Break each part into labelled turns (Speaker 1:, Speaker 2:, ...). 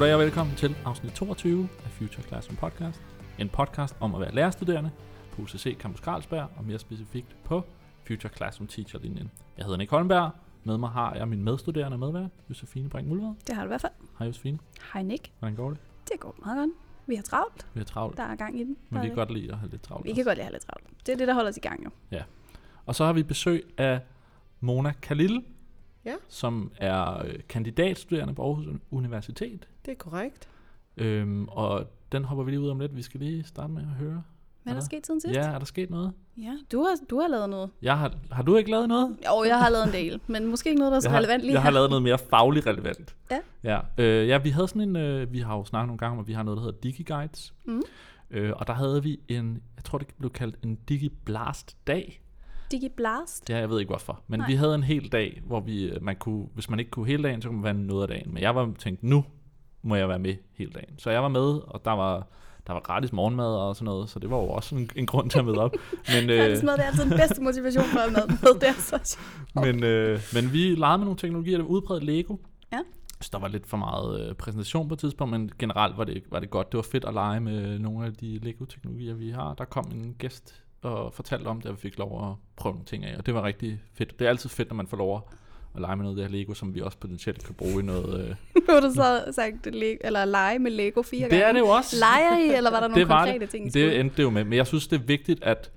Speaker 1: Goddag og velkommen til afsnit 22 af Future Classroom Podcast. En podcast om at være lærerstuderende på UCC Campus Carlsberg, og mere specifikt på Future Classroom Teacher-linjen. Jeg hedder Nick Holmberg. Med mig har jeg min medstuderende medvært, Josefine Brink Mulvad.
Speaker 2: Det har du i hvert fald.
Speaker 1: Hej Josefine.
Speaker 2: Hej Nick.
Speaker 1: Hvordan går det?
Speaker 2: Det går meget godt. Vi har travlt.
Speaker 1: Vi er travlt,
Speaker 2: Der er gang i den.
Speaker 1: men vi kan
Speaker 2: er-
Speaker 1: godt lide at have lidt travlt.
Speaker 2: vi
Speaker 1: også.
Speaker 2: kan godt lide at have lidt travlt. Det er det, der holder os i gang jo.
Speaker 1: Og så har vi besøg af Mona Khalil,
Speaker 3: Ja.
Speaker 1: som er øh, kandidatstuderende på Aarhus Universitet.
Speaker 3: Det er korrekt.
Speaker 1: Øhm, og den hopper vi lige ud om lidt. Vi skal lige starte med at høre.
Speaker 2: Hvad er der sket siden sidst?
Speaker 1: Ja, er der sket noget?
Speaker 2: ja. Du, har, du har lavet noget.
Speaker 1: Jeg har, har du ikke lavet noget?
Speaker 2: Jo, jeg har lavet en del, men måske ikke noget, der er så
Speaker 1: jeg har,
Speaker 2: relevant lige
Speaker 1: Jeg har
Speaker 2: her.
Speaker 1: lavet noget mere fagligt relevant.
Speaker 2: Ja.
Speaker 1: Ja, øh, ja vi havde sådan en, øh, vi har jo snakket nogle gange om, at vi har noget, der hedder DigiGuides.
Speaker 2: Mhm.
Speaker 1: Øh, og der havde vi en, jeg tror det blev kaldt en DigiBlast-dag.
Speaker 2: DigiBlast.
Speaker 1: Ja, jeg ved ikke hvorfor. Men
Speaker 2: Nej.
Speaker 1: vi havde en hel dag, hvor vi, øh, man kunne, hvis man ikke kunne hele dagen, så kunne man være noget af dagen. Men jeg var tænkt, nu må jeg være med hele dagen. Så jeg var med, og der var, der var gratis morgenmad og sådan noget, så det var jo også en, en grund til at møde op. Men,
Speaker 2: Øh. Det er altid den bedste motivation for at være med. Det er så sjovt.
Speaker 1: men, øh, men vi legede med nogle teknologier, der var udbredt Lego.
Speaker 2: Ja.
Speaker 1: Så der var lidt for meget øh, præsentation på et tidspunkt, men generelt var det, var det godt. Det var fedt at lege med nogle af de Lego-teknologier, vi har. Der kom en gæst og fortalte om det, og vi fik lov at prøve nogle ting af, og det var rigtig fedt. Det er altid fedt, når man får lov at- at lege med noget af det her Lego, som vi også potentielt kan bruge i noget... Øh.
Speaker 2: Nu har du så sagt, le- eller lege med Lego fire gange.
Speaker 1: Det er det jo også.
Speaker 2: Leger I, eller var der nogle
Speaker 1: Det var
Speaker 2: konkrete ting, I
Speaker 1: Det endte det jo med, men jeg synes, det er vigtigt, at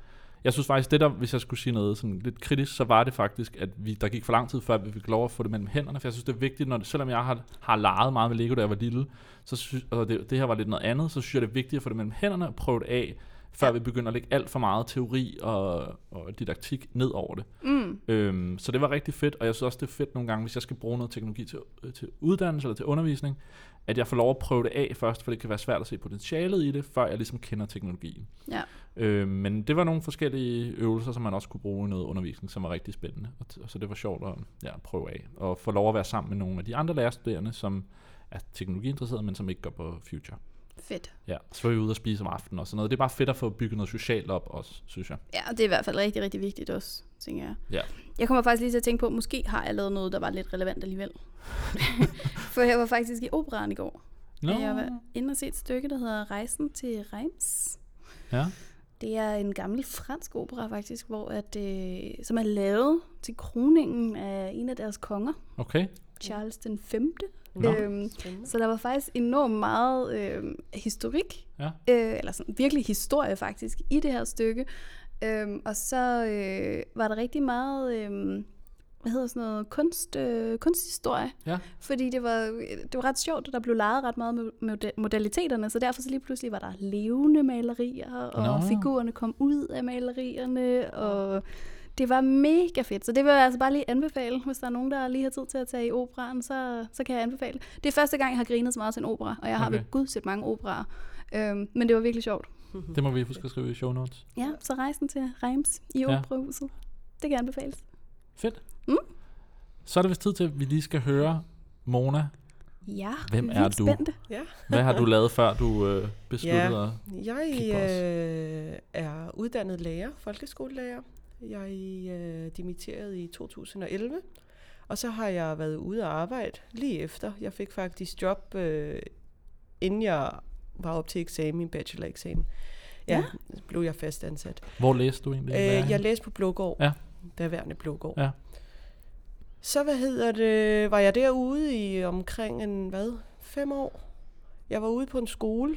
Speaker 1: jeg synes faktisk, det der, hvis jeg skulle sige noget sådan lidt kritisk, så var det faktisk, at vi, der gik for lang tid, før vi fik lov at få det mellem hænderne, for jeg synes, det er vigtigt, når det, selvom jeg har, har leget meget med Lego, da jeg var lille, så synes, og det, det her var lidt noget andet, så synes jeg, det er vigtigt at få det mellem hænderne og prøve det af, før
Speaker 2: Ja.
Speaker 1: vi begynder at lægge alt for meget teori og, og didaktik ned over det.
Speaker 2: Mm.
Speaker 1: Øhm, så det var rigtig fedt, og jeg synes også, det er fedt nogle gange, hvis jeg skal bruge noget teknologi til, øh, til uddannelse eller til undervisning, at jeg får lov at prøve det af først, for det kan være svært at se potentialet i det, før jeg ligesom kender teknologien.
Speaker 2: Ja.
Speaker 1: Øh, men det var nogle forskellige øvelser, som man også kunne bruge i noget undervisning, som var rigtig spændende. Og, og så det var sjovt at ja, prøve af. Og få lov at være sammen med nogle af de andre lærerstuderende, som er teknologiinteresserede, men som ikke går på Future.
Speaker 2: Fedt.
Speaker 1: Ja, så var vi ude og spise om aftenen og sådan noget. Det er bare fedt at få bygget noget socialt op også, synes jeg.
Speaker 2: Ja, det er i hvert fald rigtig, rigtig vigtigt også, tænker jeg.
Speaker 1: Ja.
Speaker 2: Jeg kommer faktisk lige til at tænke på, at måske har jeg lavet noget, der var lidt relevant alligevel. For jeg var faktisk i operan i går.
Speaker 1: Nå,
Speaker 2: Jeg var inde og se et stykke, der hedder Rejsen til Reims.
Speaker 1: ja.
Speaker 2: Det er en gammel fransk opera faktisk, hvor at, øh, som er lavet til kroningen af en af deres konger,
Speaker 1: Okay.
Speaker 2: Charles den 5.
Speaker 1: Nå.
Speaker 2: Øhm, så der var faktisk enormt meget øh, historik,
Speaker 1: Ja.
Speaker 2: øh, eller sådan virkelig historie faktisk, i det her stykke. Øhm, og så øh, var der rigtig meget, øh, hvad hedder sådan noget, kunst, øh, kunsthistorie.
Speaker 1: Ja.
Speaker 2: Fordi det var, det var ret sjovt, at der blev leget ret meget med, modaliteterne, så derfor så lige pludselig var der levende malerier, og.
Speaker 1: Nå.
Speaker 2: figurerne kom ud af malerierne, og det var mega fedt. Så det vil jeg altså bare lige anbefale, hvis der er nogen, der lige har tid til at tage i operan, så, så kan jeg anbefale. Det er første gang, jeg har grinet så meget til en opera, og jeg har
Speaker 1: Okay.
Speaker 2: ved gud set mange operaer. Øhm, men det var virkelig sjovt.
Speaker 1: Det må vi huske at skrive i show notes.
Speaker 2: Ja, så rejsen til Reims i
Speaker 1: Ja.
Speaker 2: operahuset. Det kan anbefales.
Speaker 1: Fedt.
Speaker 2: Mm.
Speaker 1: Så er det vist tid til, at vi lige skal høre, Mona,
Speaker 2: Ja,
Speaker 1: Hvem er du?
Speaker 2: Spændte.
Speaker 3: Ja.
Speaker 1: hvad har du lavet, før du øh, besluttede
Speaker 3: Ja.
Speaker 1: at...
Speaker 3: Jeg øh, er uddannet lærer, folkeskolelærer. Jeg øh, dimitterede i 2011. Og så har jeg været ude og arbejde lige efter. Jeg fik faktisk job, øh, inden jeg var op til eksamen, bacheloreksamen. Ja,
Speaker 2: Ja.
Speaker 3: blev jeg fast ansat.
Speaker 1: Hvor læste du egentlig?
Speaker 3: Øh, jeg læste på Blågård.
Speaker 1: Ja.
Speaker 3: Daværende Blågård.
Speaker 1: Ja.
Speaker 3: Så hvad hedder det, var jeg derude i omkring en, hvad, fem år. Jeg var ude på en skole,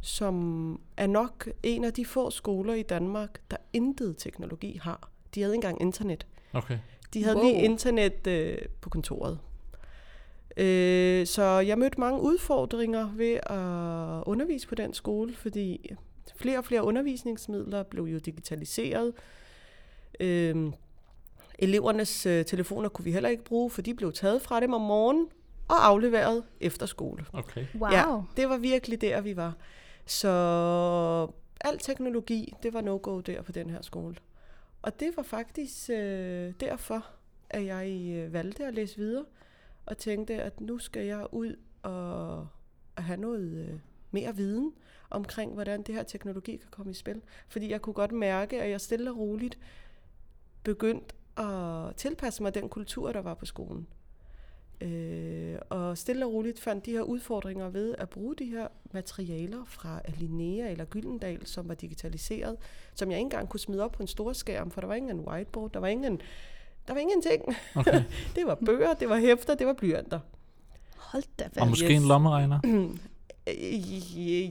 Speaker 3: som er nok en af de få skoler i Danmark, der intet teknologi har. De havde ikke engang internet.
Speaker 1: Okay.
Speaker 3: De havde
Speaker 2: Wow.
Speaker 3: lige internet øh, på kontoret. Øh, så jeg mødte mange udfordringer ved at undervise på den skole, fordi flere og flere undervisningsmidler blev jo digitaliseret. Øh, elevernes øh, telefoner kunne vi heller ikke bruge, for de blev taget fra dem om morgenen og afleveret efter skole.
Speaker 1: Okay.
Speaker 2: Wow.
Speaker 3: Ja, det var virkelig der, vi var. Så al teknologi, det var no-go der på den her skole. Og det var faktisk øh, derfor, at jeg øh, valgte at læse videre, og tænkte, at nu skal jeg ud og, og have noget øh, mere viden omkring, hvordan det her teknologi kan komme i spil. Fordi jeg kunne godt mærke, at jeg stille og roligt begyndte at tilpasse mig den kultur, der var på skolen. Øh, og og stille og roligt fandt de her udfordringer ved at bruge de her materialer fra Linnea eller Gyldendal, som var digitaliseret, som jeg ikke engang kunne smide op på en stor skærm, for der var ingen whiteboard, der var ingen, der var ingenting.
Speaker 1: Okay.
Speaker 3: det var bøger, det var hæfter, det var blyanter.
Speaker 2: Hold da
Speaker 1: Og
Speaker 2: fast.
Speaker 1: måske
Speaker 3: yes.
Speaker 1: en lommeregner.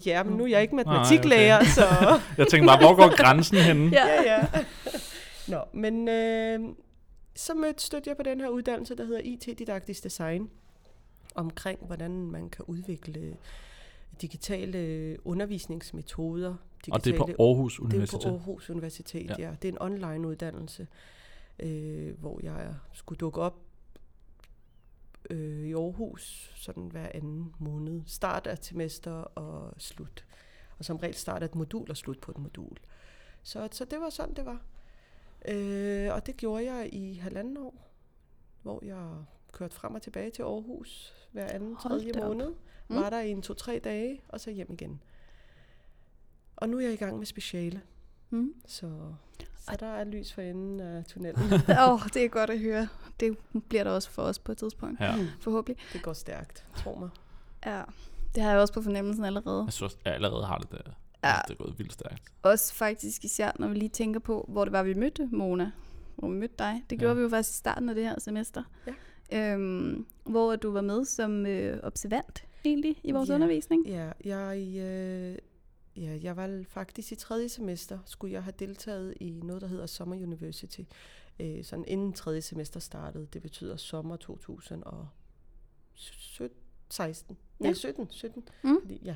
Speaker 3: Ja, men nu er jeg ikke
Speaker 1: Nej,
Speaker 3: matematiklærer,
Speaker 1: okay.
Speaker 3: så...
Speaker 1: Jeg tænkte bare, hvor går grænsen henne?
Speaker 2: Ja.
Speaker 3: ja, ja. Nå, men øh, så mødte, stødte jeg på den her uddannelse, der hedder IT-didaktisk design, omkring hvordan man kan udvikle digitale undervisningsmetoder. Digitale,
Speaker 1: Og det er på Aarhus
Speaker 3: det er
Speaker 1: Universitet.
Speaker 3: på Aarhus Universitet,
Speaker 1: Ja.
Speaker 3: ja. Det er en online uddannelse, øh, hvor jeg skulle dukke op øh, i Aarhus sådan hver anden måned. Start af semester og slut. Og som regel start af et modul og slut på et modul. Så, så det var sådan, det var. Øh, og det gjorde jeg i halvanden år, hvor jeg kørte frem og tilbage til Aarhus hver anden,
Speaker 2: Hold
Speaker 3: tredje måned.
Speaker 2: Mm.
Speaker 3: Var der i en to-tre dage, og så hjem igen. Og nu er jeg i gang med speciale,
Speaker 2: Mm.
Speaker 3: så, så der er lys for enden af tunnelen.
Speaker 2: Åh, oh, det er godt at høre. Det bliver der også for os på et tidspunkt.
Speaker 1: Ja.
Speaker 2: Forhåbentlig.
Speaker 3: Det går stærkt, tro mig.
Speaker 2: Ja, det har jeg også på fornemmelsen allerede.
Speaker 1: Jeg synes, jeg allerede har det der.
Speaker 2: Ja.
Speaker 1: Det er gået vildt stærkt.
Speaker 2: Også faktisk især, når vi lige tænker på, hvor det var, vi mødte Mona. Hvor vi mødte dig. Det gjorde
Speaker 1: Ja.
Speaker 2: vi jo faktisk i starten af det her semester.
Speaker 3: Ja.
Speaker 2: Øhm, hvor du var med som øh, observant egentlig i vores
Speaker 3: Ja.
Speaker 2: undervisning.
Speaker 3: Ja, jeg, øh, ja, jeg var faktisk i tredje semester, skulle jeg have deltaget i noget, der hedder Summer University. Øh, sådan inden tredje semester startede. Det betyder sommer 2016.
Speaker 2: Ja.
Speaker 3: Nej, 17. 17.
Speaker 2: Mm.
Speaker 3: Fordi, ja.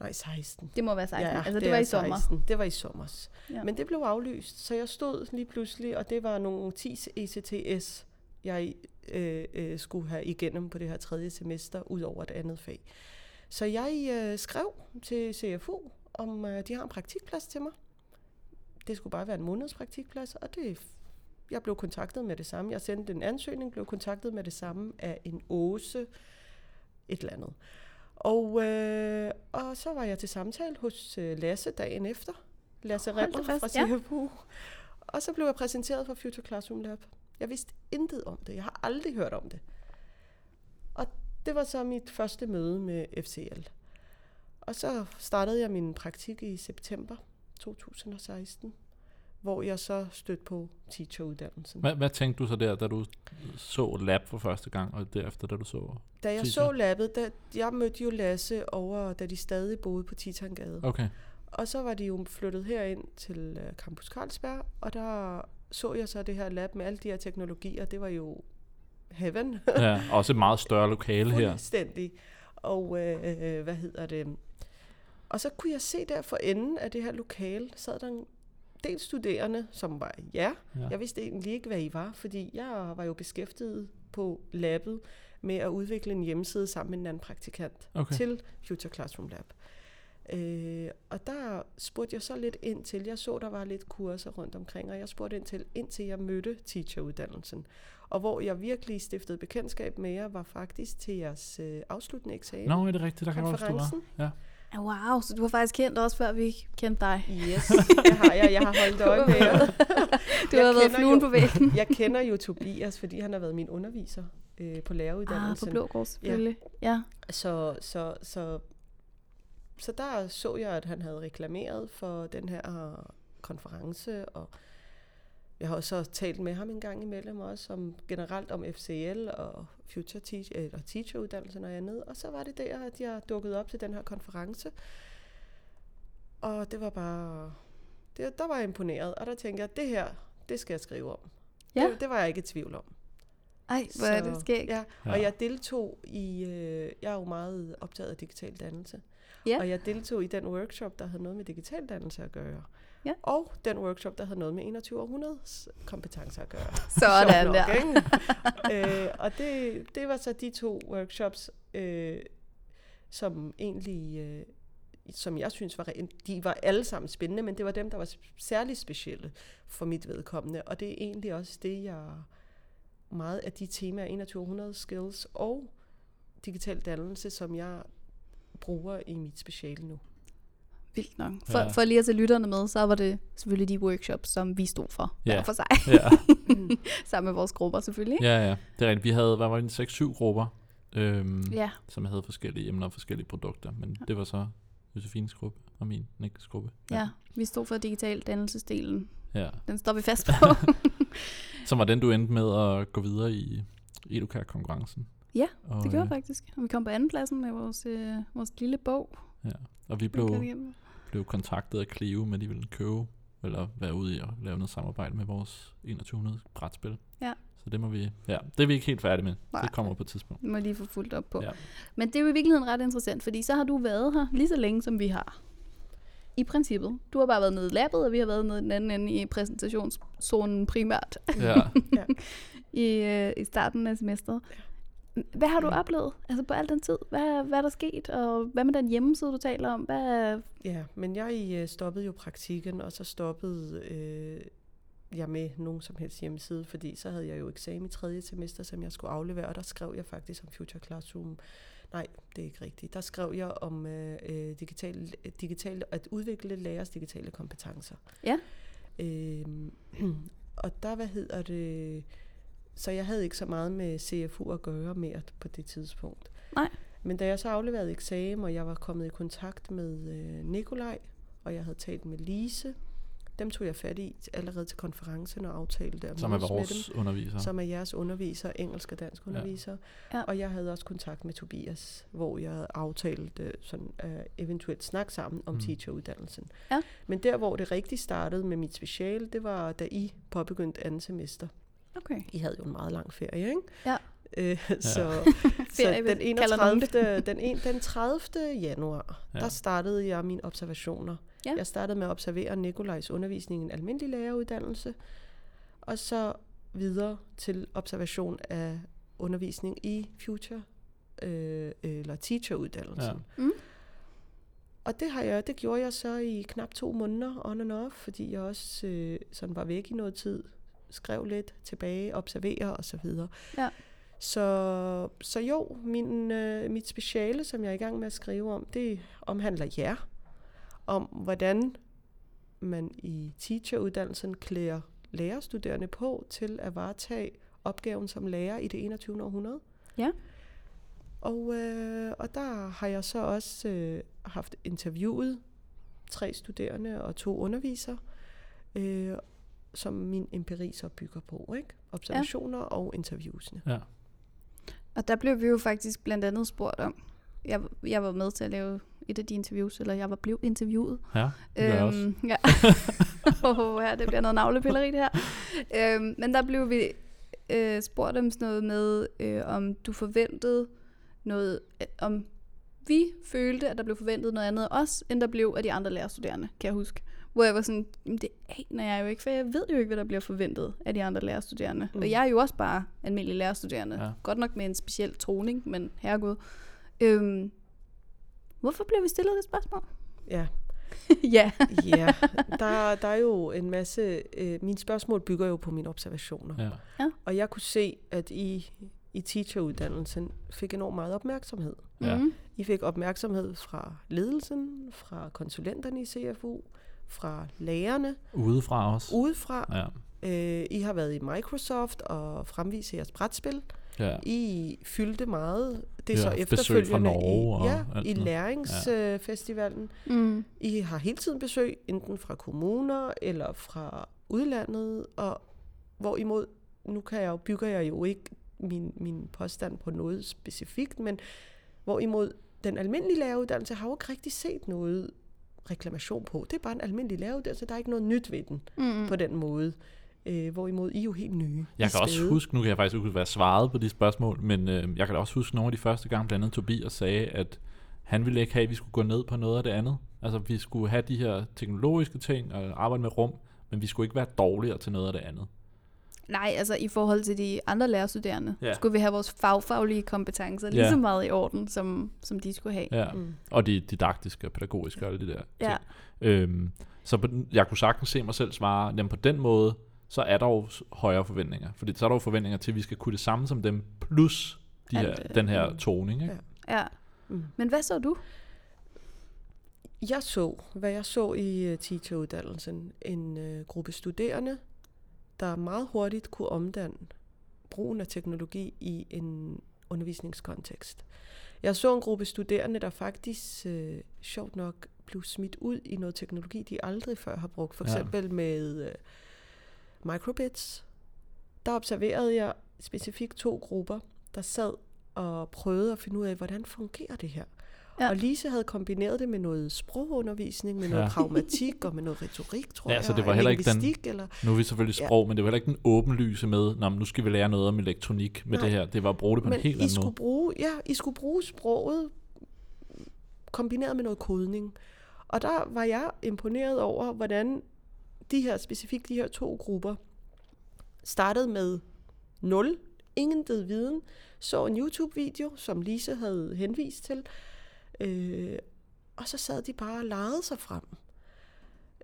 Speaker 3: Nej, 16.
Speaker 2: Det må være 16.
Speaker 3: Ja,
Speaker 2: altså, det, var
Speaker 3: er
Speaker 2: i sommer.
Speaker 3: 16. Det var i sommer.
Speaker 2: Ja.
Speaker 3: Men det blev aflyst, så jeg stod lige pludselig, og det var nogle 10 ECTS, jeg øh, øh, skulle have igennem på det her tredje semester, ud over et andet fag. Så jeg øh, skrev til CFU, om øh, de har en praktikplads til mig. Det skulle bare være en måneds praktikplads, og det, jeg blev kontaktet med det samme. Jeg sendte en ansøgning, blev kontaktet med det samme af en Åse, et eller andet. Og, øh, og så var jeg til samtale hos øh, Lasse dagen efter. Lasse Remmer fra
Speaker 2: ja.
Speaker 3: CFU. Og så blev jeg præsenteret for Future Classroom Lab. Jeg vidste intet om det. Jeg har aldrig hørt om det. Og det var så mit første møde med FCL. Og så startede jeg min praktik i september 2016, hvor jeg så stødte på teacheruddannelsen.
Speaker 1: Hvad, hvad tænkte du så der, da du så lab for første gang, og derefter, da du så...
Speaker 3: Da jeg
Speaker 1: teacher?
Speaker 3: så labbet, da, jeg mødte jo Lasse over, da de stadig boede på Titangade.
Speaker 1: Okay.
Speaker 3: Og så var de jo flyttet herind til øh, Campus Carlsberg, og der så jeg så det her lab med alle de her teknologier. Det var jo heaven.
Speaker 1: Ja, også et meget større lokale her.
Speaker 3: Fuldstændig. Og øh, øh, hvad hedder det? Og så kunne jeg se der for enden af det her lokale, sad der en del studerende, som var ja.
Speaker 1: Ja.
Speaker 3: Jeg vidste egentlig ikke, hvad I var, fordi jeg var jo beskæftiget på labbet med at udvikle en hjemmeside sammen med en anden praktikant
Speaker 1: Okay.
Speaker 3: til Future Classroom Lab. Øh, og der spurgte jeg så lidt ind til, jeg så, der var lidt kurser rundt omkring, og jeg spurgte ind til, indtil jeg mødte teacheruddannelsen. Og hvor jeg virkelig stiftede bekendtskab med jer, var faktisk til jeres øh, afsluttende eksamen.
Speaker 1: Nå, er det rigtigt? Der kan jeg huske, du var. Ja.
Speaker 2: Ah, Wow, så du har faktisk kendt os, før vi kendte dig.
Speaker 3: Yes, det har jeg. Jeg har holdt øje med jer.
Speaker 2: Du
Speaker 3: Jeg
Speaker 2: har været fluen
Speaker 3: jo-
Speaker 2: på væggen.
Speaker 3: Jeg kender jo Tobias, fordi han har været min underviser øh, på
Speaker 2: Ah, på
Speaker 3: læreruddannelsen.
Speaker 2: Blågård selvfølgelig. Ja. ja.
Speaker 3: Så, så, så, så der så jeg, at han havde reklameret for den her konference, og jeg har også talt med ham en gang imellem også om generelt om FCL og Future Teach, eller Teacheruddannelsen og andet. Og så var det der, at jeg dukkede op til den her konference. Og det var bare... Det, der var jeg imponeret, og der tænkte jeg, det her, det skal jeg skrive om.
Speaker 2: Ja.
Speaker 3: Det, det var jeg ikke i tvivl om.
Speaker 2: Ej, hvor er det skægt.
Speaker 3: Ja,
Speaker 1: Ja.
Speaker 3: og jeg deltog i, øh, jeg er jo meget optaget af digital dannelse,
Speaker 2: Ja.
Speaker 3: og jeg deltog i den workshop, der havde noget med digital dannelse at gøre.
Speaker 2: Ja.
Speaker 3: Og den workshop, der havde noget med 21 århundredes kompetencer at gøre.
Speaker 2: Sådan
Speaker 3: Sjovt
Speaker 2: der.
Speaker 3: ikke? øh, og det, det var så de to workshops, øh, som egentlig, øh, som jeg synes var, de var alle sammen spændende, men det var dem, der var særligt specielle for mit vedkommende. Og det er egentlig også det, jeg meget af de temaer, 2100 skills og digital dannelse, som jeg bruger i mit speciale nu.
Speaker 2: Vildt nok. For,
Speaker 1: Ja.
Speaker 2: for lige at tage lytterne med, så var det selvfølgelig de workshops, som vi stod for.
Speaker 1: Ja.
Speaker 2: Ja. for sig.
Speaker 1: Ja,
Speaker 2: Sammen med vores grupper selvfølgelig.
Speaker 1: ja, ja. Det er rigtigt. Vi havde, hvad var det, 6-7 grupper. øhm,
Speaker 2: Ja,
Speaker 1: som havde forskellige emner og forskellige produkter. Men det var så Josefines gruppe og min Niklas gruppe.
Speaker 2: ja. Vi stod for digital dannelsesdelen.
Speaker 1: ja.
Speaker 2: Den står vi fast på.
Speaker 1: Som var den, du endte med at gå videre i Educar-konkurrencen.
Speaker 2: Ja,
Speaker 1: og,
Speaker 2: det gjorde
Speaker 1: øh,
Speaker 2: jeg faktisk. Og vi kom på anden pladsen med vores, øh, vores lille bog.
Speaker 1: Ja, og vi blev, blev kontaktet af Clio, med at de ville købe, eller være ude i at lave noget samarbejde med vores 2100 brætspil.
Speaker 2: Ja.
Speaker 1: Så det må vi, ja, det er vi ikke helt færdige med.
Speaker 2: Nej.
Speaker 1: Det kommer på et tidspunkt.
Speaker 2: Det må lige få fuldt op på.
Speaker 1: Ja.
Speaker 2: Men det er jo i virkeligheden ret interessant, fordi så har du været her lige så længe, som vi har. I princippet. Du har bare været nede i labbet, og vi har været nede i den anden ende i præsentationszonen primært
Speaker 1: Ja.
Speaker 2: i, øh, i starten af semesteret. Hvad har du oplevet altså på al den tid? Hvad, hvad er der sket? Og hvad med den hjemmeside, du taler om? Hvad,
Speaker 3: Ja, men jeg øh, stoppede jo praktikken, og så stoppede øh, jeg med nogen som helst hjemmeside, fordi så havde jeg jo eksamen i tredje semester, som jeg skulle aflevere, og der skrev jeg faktisk om Future Classroom. Nej, det er ikke rigtigt. Der skrev jeg om øh, øh, digital, digital, at udvikle lærers digitale kompetencer.
Speaker 2: Ja.
Speaker 3: Øh, og der, hvad hedder det, så jeg havde ikke så meget med CFU at gøre mere på det tidspunkt.
Speaker 2: Nej.
Speaker 3: Men da jeg så afleverede eksamen, og jeg var kommet i kontakt med øh, Nikolaj, og jeg havde talt med Lise, dem tog jeg fat i allerede til konferencen og aftalte at
Speaker 1: Som er
Speaker 3: med
Speaker 1: vores
Speaker 3: dem,
Speaker 1: underviser.
Speaker 3: som er jeres underviser, engelsk og dansk underviser.
Speaker 2: Ja.
Speaker 3: Og jeg havde også kontakt med Tobias, hvor jeg aftalte sådan, uh, eventuelt snak sammen om
Speaker 1: mm.
Speaker 3: teacheruddannelsen.
Speaker 2: Ja.
Speaker 3: Men der, hvor det rigtig startede med mit speciale, det var, da I påbegyndte andet semester.
Speaker 2: Okay.
Speaker 3: I havde jo en meget lang ferie, ikke?
Speaker 2: Ja.
Speaker 3: Øh, så, så
Speaker 2: Ferie,
Speaker 3: den,
Speaker 2: kalder nogen
Speaker 3: 31. den, en, den 30. januar,
Speaker 1: Ja.
Speaker 3: ja. der startede jeg mine observationer.
Speaker 2: Ja.
Speaker 3: Jeg startede med at observere Nikolajs undervisning i en almindelig læreruddannelse, og så videre til observation af undervisning i future øh, eller teacheruddannelsen.
Speaker 1: Ja.
Speaker 2: Mm.
Speaker 3: Og det, har jeg, det gjorde jeg så i knap to måneder on and off, fordi jeg også øh, sådan var væk i noget tid, skrev lidt tilbage, observere og så videre.
Speaker 2: Ja.
Speaker 3: Så, så jo, min, øh, mit speciale, som jeg er i gang med at skrive om, det omhandler jer. Om hvordan man i teacheruddannelsen klæder lærerstuderende på til at varetage opgaven som lærer i det 21. århundrede.
Speaker 2: Ja.
Speaker 3: Og, øh, og der har jeg så også øh, haft interviewet tre studerende og to undervisere, øh, som min empiri så bygger på. Ikke? Observationer ja. og interviewsene.
Speaker 1: Ja.
Speaker 2: Og der blev vi jo faktisk blandt andet spurgt om, jeg, jeg var med til at lave et af de interviews, eller jeg var blevet interviewet.
Speaker 1: Ja, det jeg også.
Speaker 2: Øhm, ja. oh, ja, det bliver noget navlepilleri det her. Øhm, men der blev vi øh, spurgt om sådan noget med, øh, om du forventede noget, øh, om vi følte, at der blev forventet noget andet af os, end der blev af de andre lærerstuderende, kan jeg huske. Hvor jeg var sådan, "Jamen, det aner jeg jo ikke, for jeg ved jo ikke, hvad der bliver forventet af de andre lærerstuderende. Mm. Og jeg er jo også bare almindelig lærerstuderende.
Speaker 1: Ja.
Speaker 2: Godt nok med en speciel toning, men herregud. Øhm, hvorfor blev vi stillet det spørgsmål?
Speaker 3: Ja,
Speaker 2: ja.
Speaker 3: ja. Der, der er jo en masse... Øh, mine spørgsmål bygger jo på mine observationer.
Speaker 1: Ja.
Speaker 3: Og jeg kunne se, at I i teacheruddannelsen fik enormt meget opmærksomhed.
Speaker 1: Ja.
Speaker 2: Mm.
Speaker 3: I fik opmærksomhed fra ledelsen, fra konsulenterne i CFU, fra lærerne,
Speaker 1: Udefra også.
Speaker 3: udefra.
Speaker 1: Ja.
Speaker 3: Øh, I har været i Microsoft og fremvise jeres brætspil.
Speaker 1: Ja.
Speaker 3: I fyldte meget. Det er
Speaker 1: Ja,
Speaker 3: så efterfølgende
Speaker 1: fra Norge og
Speaker 3: i, ja,
Speaker 1: alt
Speaker 3: i læringsfestivalen.
Speaker 2: Mm.
Speaker 3: I har hele tiden besøg, enten fra kommuner eller fra udlandet, og hvorimod, nu kan jeg jo, bygger jeg jo ikke min, min påstand på noget specifikt, men hvorimod den almindelige læreruddannelse har jo ikke rigtig set noget reklamation på. Det er bare en almindelig læreruddannelse, der er ikke noget nyt ved den
Speaker 2: Mm.
Speaker 3: på den måde. Øh, hvorimod I er jo helt nye.
Speaker 1: Jeg kan også huske, nu kan jeg faktisk ikke jeg svarede på de spørgsmål, men øh, jeg kan da også huske nogle af de første gange, blandt andet Tobias sagde, at han ville ikke have, at vi skulle gå ned på noget af det andet. Altså, vi skulle have de her teknologiske ting og arbejde med rum, men vi skulle ikke være dårligere til noget af det andet.
Speaker 2: Nej, altså i forhold til de andre lærerstuderende,
Speaker 1: Ja.
Speaker 2: skulle vi have vores fagfaglige kompetencer lige
Speaker 1: Ja.
Speaker 2: så meget i orden, som, som de skulle have.
Speaker 1: Ja.
Speaker 3: Mm.
Speaker 1: Og de didaktiske og pædagogiske og alle de der
Speaker 2: Ja.
Speaker 1: ting. Øhm, så på, den- jeg kunne sagtens se mig selv svare, jamen på den måde, så er der jo højere forventninger. Fordi så er der jo forventninger til, at vi skal kunne det samme som dem, plus de
Speaker 2: Alt,
Speaker 1: her,
Speaker 2: øh,
Speaker 1: den her
Speaker 3: mm.
Speaker 1: toning. Ikke?
Speaker 3: Ja.
Speaker 2: Ja.
Speaker 3: Mm.
Speaker 2: Men hvad så du?
Speaker 3: Jeg så, hvad jeg så i uh, teacheruddannelsen, en uh, gruppe studerende, der meget hurtigt kunne omdanne brugen af teknologi i en undervisningskontekst. Jeg så en gruppe studerende, der faktisk øh, sjovt nok blev smidt ud i noget teknologi, de aldrig før har brugt. For
Speaker 1: Ja.
Speaker 3: eksempel med øh, microbits. Der observerede jeg specifikt to grupper, der sad og prøvede at finde ud af, hvordan fungerer det her.
Speaker 2: Ja.
Speaker 3: Ja. Og Lise havde kombineret det med noget sprogundervisning, med noget
Speaker 1: Ja.
Speaker 3: pragmatik og med noget retorik, tror
Speaker 1: Ja,
Speaker 3: jeg.
Speaker 1: så det var heller ikke den-
Speaker 3: Eller,
Speaker 1: Nu er vi selvfølgelig
Speaker 3: Ja.
Speaker 1: sprog, men det var heller ikke den åbenlyse med, Nå, men nu skal vi lære noget om elektronik med
Speaker 3: Nej.
Speaker 1: det her. Det var at bruge det på en
Speaker 3: Men
Speaker 1: helt
Speaker 3: I
Speaker 1: anden
Speaker 3: skulle,
Speaker 1: måde.
Speaker 3: bruge, ja, I skulle bruge sproget kombineret med noget kodning. Og der var jeg imponeret over, hvordan de her, specifikt de her to grupper, startede med nul, ingen viden, så en YouTube-video, som Lise havde henvist til, øh, og så sad de bare og legede sig frem.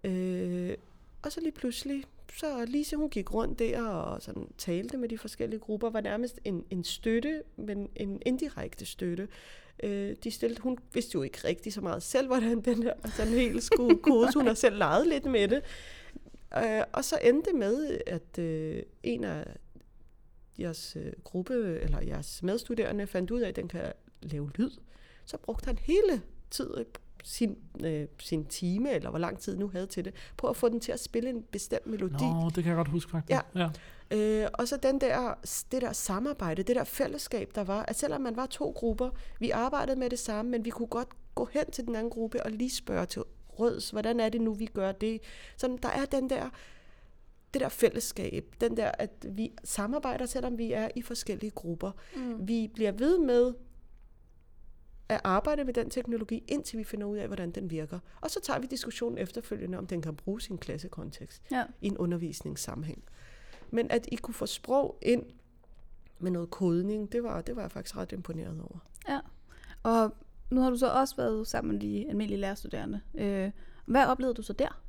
Speaker 3: Øh, og så lige pludselig, så Lise hun gik rundt der og sådan talte med de forskellige grupper, var nærmest en, en støtte, men en indirekte støtte. Øh, de stillede, hun vidste jo ikke rigtig så meget selv, hvordan den her sådan helt skulle kodes. Hun har selv leget lidt med det. Øh, og så endte det med, at øh, en af jeres øh, gruppe, eller jeres medstuderende, fandt ud af, at den kan lave lyd. Så brugte han hele tiden sin, øh, sin time, eller hvor lang tid nu havde til det, på at få den til at spille en bestemt melodi.
Speaker 1: Nå, det kan jeg godt huske faktisk.
Speaker 3: Ja.
Speaker 1: ja.
Speaker 3: Øh, og så den der, det der samarbejde, det der fællesskab, der var, at selvom man var to grupper, vi arbejdede med det samme, men vi kunne godt gå hen til den anden gruppe og lige spørge til røds, hvordan er det nu, vi gør det? Så der er den der, det der fællesskab, den der, at vi samarbejder, selvom vi er i forskellige grupper.
Speaker 2: Mm.
Speaker 3: Vi bliver ved med at arbejde med den teknologi, indtil vi finder ud af, hvordan den virker. Og så tager vi diskussionen efterfølgende, om den kan bruges i en klassekontekst
Speaker 2: Ja.
Speaker 3: i en undervisningssammenhæng. Men at I kunne få sprog ind med noget kodning, det var, det var jeg faktisk ret imponeret over.
Speaker 2: ja. Og nu har du så også været sammen med de almindelige lærerstuderende. Øh, hvad oplevede du så der?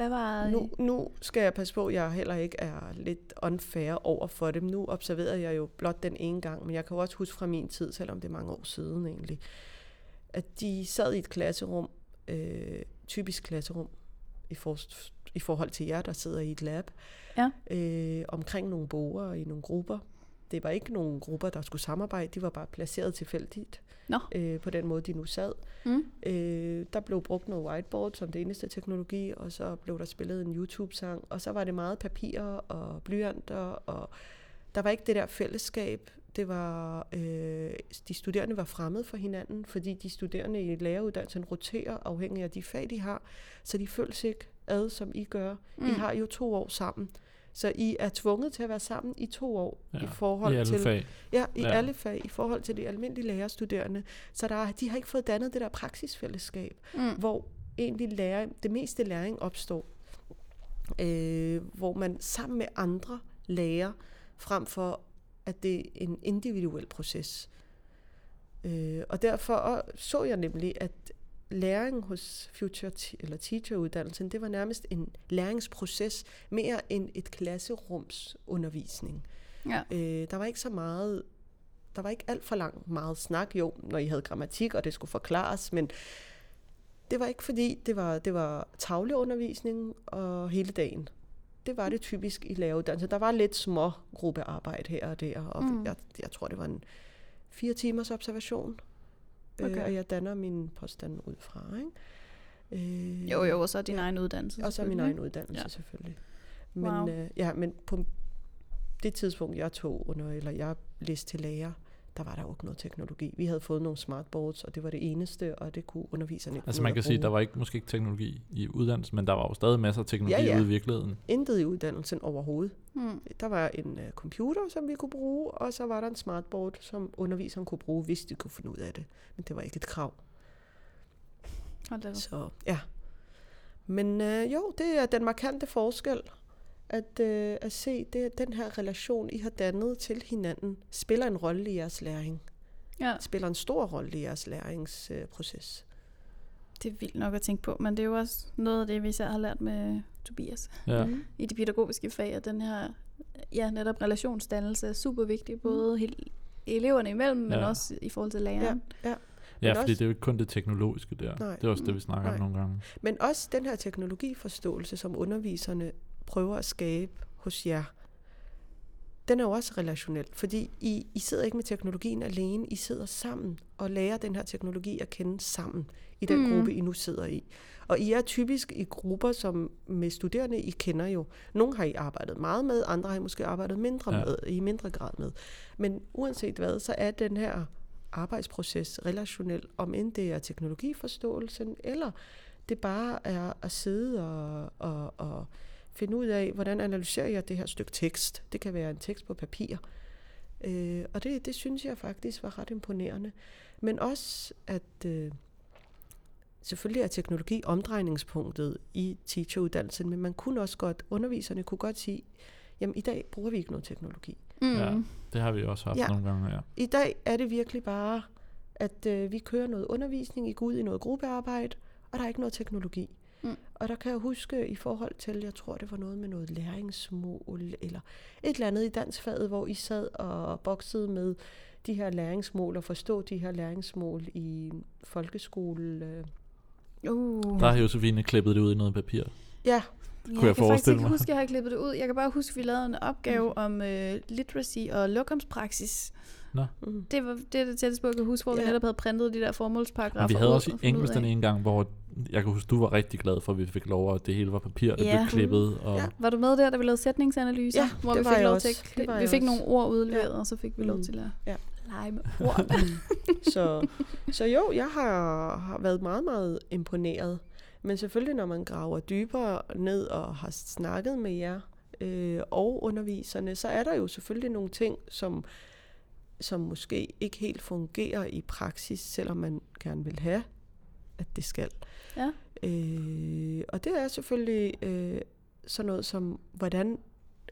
Speaker 2: Hvad var...
Speaker 3: Nu, nu skal jeg passe på, at jeg heller ikke er lidt unfair over for dem. Nu observerede jeg jo blot den ene gang, men jeg kan jo også huske fra min tid, selvom det er mange år siden egentlig, at de sad i et klasserum, øh, typisk klasserum, i, for, i forhold til jer, der sidder i et lab,
Speaker 2: Ja.
Speaker 3: øh, omkring nogle boger i nogle grupper. Det var ikke nogle grupper, der skulle samarbejde, de var bare placeret tilfældigt
Speaker 2: Nå.
Speaker 3: øh, på den måde, de nu sad.
Speaker 2: Mm.
Speaker 3: Øh, der blev brugt noget whiteboard som det eneste teknologi, og så blev der spillet en YouTube-sang, og så var det meget papir og blyanter, og der var ikke det der fællesskab. Det var, øh, de studerende var fremmede for hinanden, fordi de studerende i læreruddannelsen roterer afhængig af de fag, de har, så de føles ikke ad, som I gør. Mm. I har jo to år sammen, så I er tvunget til at være sammen i to år
Speaker 1: Ja,
Speaker 3: i forhold
Speaker 1: I alle
Speaker 3: til
Speaker 1: fag.
Speaker 3: Ja, i
Speaker 1: Ja.
Speaker 3: alle fag, i forhold til de almindelige lærerstuderende. Så der, er- de har ikke fået dannet det der praksisfællesskab,
Speaker 2: Mm.
Speaker 3: hvor egentlig læring, det meste læring opstår. Øh, hvor man sammen med andre lærer, frem for at det er en individuel proces. Øh, og derfor så jeg nemlig, at læring hos Future Te- eller Teacher-uddannelsen, det var nærmest en læringsproces, mere end et klasserumsundervisning.
Speaker 2: Ja.
Speaker 3: Øh, der var ikke så meget, der var ikke alt for lang meget snak, jo, når I havde grammatik, og det skulle forklares, men det var ikke fordi, det var, det var tavleundervisning og hele dagen. Det var det typisk i læreruddannelse. Der var lidt små gruppearbejde her og der, og
Speaker 2: Mm.
Speaker 3: mm. jeg, jeg tror, det var en fire timers observation, okay. Øh, og jeg danner min påstand ud fra. Ikke? Øh,
Speaker 2: Jo, jo, og så din
Speaker 3: Ja.
Speaker 2: egen uddannelse.
Speaker 3: og så min egen uddannelse
Speaker 2: ja.
Speaker 3: selvfølgelig. Men,
Speaker 2: Wow.
Speaker 3: øh, ja, men på det tidspunkt, jeg tog under, eller jeg læste til lærer, der var der jo ikke noget teknologi. Vi havde fået nogle smartboards, og det var det eneste, og det kunne underviserne ikke
Speaker 1: Altså man kan sige,
Speaker 3: at
Speaker 1: der var ikke, måske ikke teknologi i uddannelsen, men der var jo stadig masser af teknologi
Speaker 3: Ja, ja.
Speaker 1: ude i virkeligheden.
Speaker 3: Intet i uddannelsen overhovedet.
Speaker 2: Mm.
Speaker 3: Der var en uh, computer, som vi kunne bruge, og så var der en smartboard, som underviseren kunne bruge, hvis de kunne finde ud af det. Men det var ikke et krav.
Speaker 2: Hold da.
Speaker 3: Så ja. Men øh, jo, det er den markante forskel, at, øh, at se, det, at den her relation, I har dannet til hinanden, spiller en rolle i jeres læring.
Speaker 2: Ja,
Speaker 3: Spiller en stor rolle i jeres læringsproces.
Speaker 2: det er vildt nok at tænke på, men det er jo også noget af det, vi især har lært med Tobias
Speaker 1: Ja.
Speaker 3: Mm.
Speaker 2: i de pædagogiske fag, at den her ja, netop relationsdannelse er super vigtig, både helt eleverne imellem, men
Speaker 1: Ja.
Speaker 2: også i forhold til
Speaker 3: Ja,
Speaker 2: læreren.
Speaker 3: ja.
Speaker 1: Ja,
Speaker 3: Men
Speaker 1: fordi
Speaker 3: også-
Speaker 1: det er jo ikke kun det teknologiske der.
Speaker 3: Nej.
Speaker 1: Det er også det, vi snakker om
Speaker 3: Nej.
Speaker 1: nogle gange.
Speaker 3: Men også den her teknologiforståelse, som underviserne prøver at skabe hos jer, den er jo også relationel, fordi I, I sidder ikke med teknologien alene, I sidder sammen og lærer den her teknologi at kende sammen i den
Speaker 2: Mm.
Speaker 3: gruppe, I nu sidder i. Og I er typisk i grupper, som med studerende, I kender jo. Nogle har I arbejdet meget med, andre har I måske arbejdet mindre
Speaker 1: ja.
Speaker 3: med, i mindre grad med. Men uanset hvad, så er den her arbejdsproces relationel, om end det er teknologiforståelsen, eller det bare er at sidde og, og, og finde ud af, hvordan analyserer jeg det her stykke tekst. Det kan være en tekst på papir. Øh, og det, det synes jeg faktisk var ret imponerende. Men også, at øh, selvfølgelig er teknologi omdrejningspunktet i teacheruddannelsen, men man kunne også godt, underviserne kunne godt sige, jamen i dag bruger vi ikke noget teknologi.
Speaker 2: Mm.
Speaker 1: Ja. Det har vi også haft ja. Nogle gange, ja.
Speaker 3: I dag er det virkelig bare, at øh, vi kører noget undervisning, I går ud i noget gruppearbejde, og der er ikke noget teknologi.
Speaker 2: Mm.
Speaker 3: Og der kan jeg huske i forhold til, jeg tror det var noget med noget læringsmål, eller et eller andet i dansfaget, hvor I sad og boksede med de her læringsmål, og forstå de her læringsmål i folkeskole. Øh.
Speaker 2: Uh.
Speaker 1: Der har Josefine klippet det ud i noget papir.
Speaker 3: Ja,
Speaker 2: Ja,
Speaker 1: jeg
Speaker 2: jeg kan faktisk ikke
Speaker 1: mig.
Speaker 2: huske, at jeg har klippet det ud. Jeg kan bare huske, at vi lavede en opgave
Speaker 3: Mm.
Speaker 2: om øh, literacy og lokumspraksis.
Speaker 3: mm.
Speaker 2: Det var det, er det tætteste på, jeg kan huske, hvor vi
Speaker 3: Ja.
Speaker 2: netop havde printet de der formålsparagrafer
Speaker 1: Og vi havde også
Speaker 2: og
Speaker 1: i engelsk den ene gang, hvor jeg kan huske, du var rigtig glad for, at vi fik lov, at det hele var papir, der
Speaker 2: Ja.
Speaker 1: blev klippet. Og
Speaker 3: Ja.
Speaker 2: Var du med der, da vi lavede sætningsanalyser?
Speaker 3: Ja,
Speaker 2: hvor
Speaker 3: det
Speaker 2: vi
Speaker 3: var
Speaker 2: fik
Speaker 3: jeg
Speaker 2: lov
Speaker 3: også.
Speaker 2: til at
Speaker 3: Det
Speaker 2: Vi fik
Speaker 3: også.
Speaker 2: nogle ord udleveret,
Speaker 3: Ja.
Speaker 2: og så fik vi lov
Speaker 3: Mm.
Speaker 2: til at
Speaker 3: Ja.
Speaker 2: lege med ord.
Speaker 3: så, så jo, jeg har, har været meget, meget imponeret. Men selvfølgelig, når man graver dybere ned og har snakket med jer øh, og underviserne, så er der jo selvfølgelig nogle ting, som, som måske ikke helt fungerer i praksis, selvom man gerne vil have, at det skal.
Speaker 2: Ja.
Speaker 3: Øh, og det er selvfølgelig øh, sådan noget som, hvordan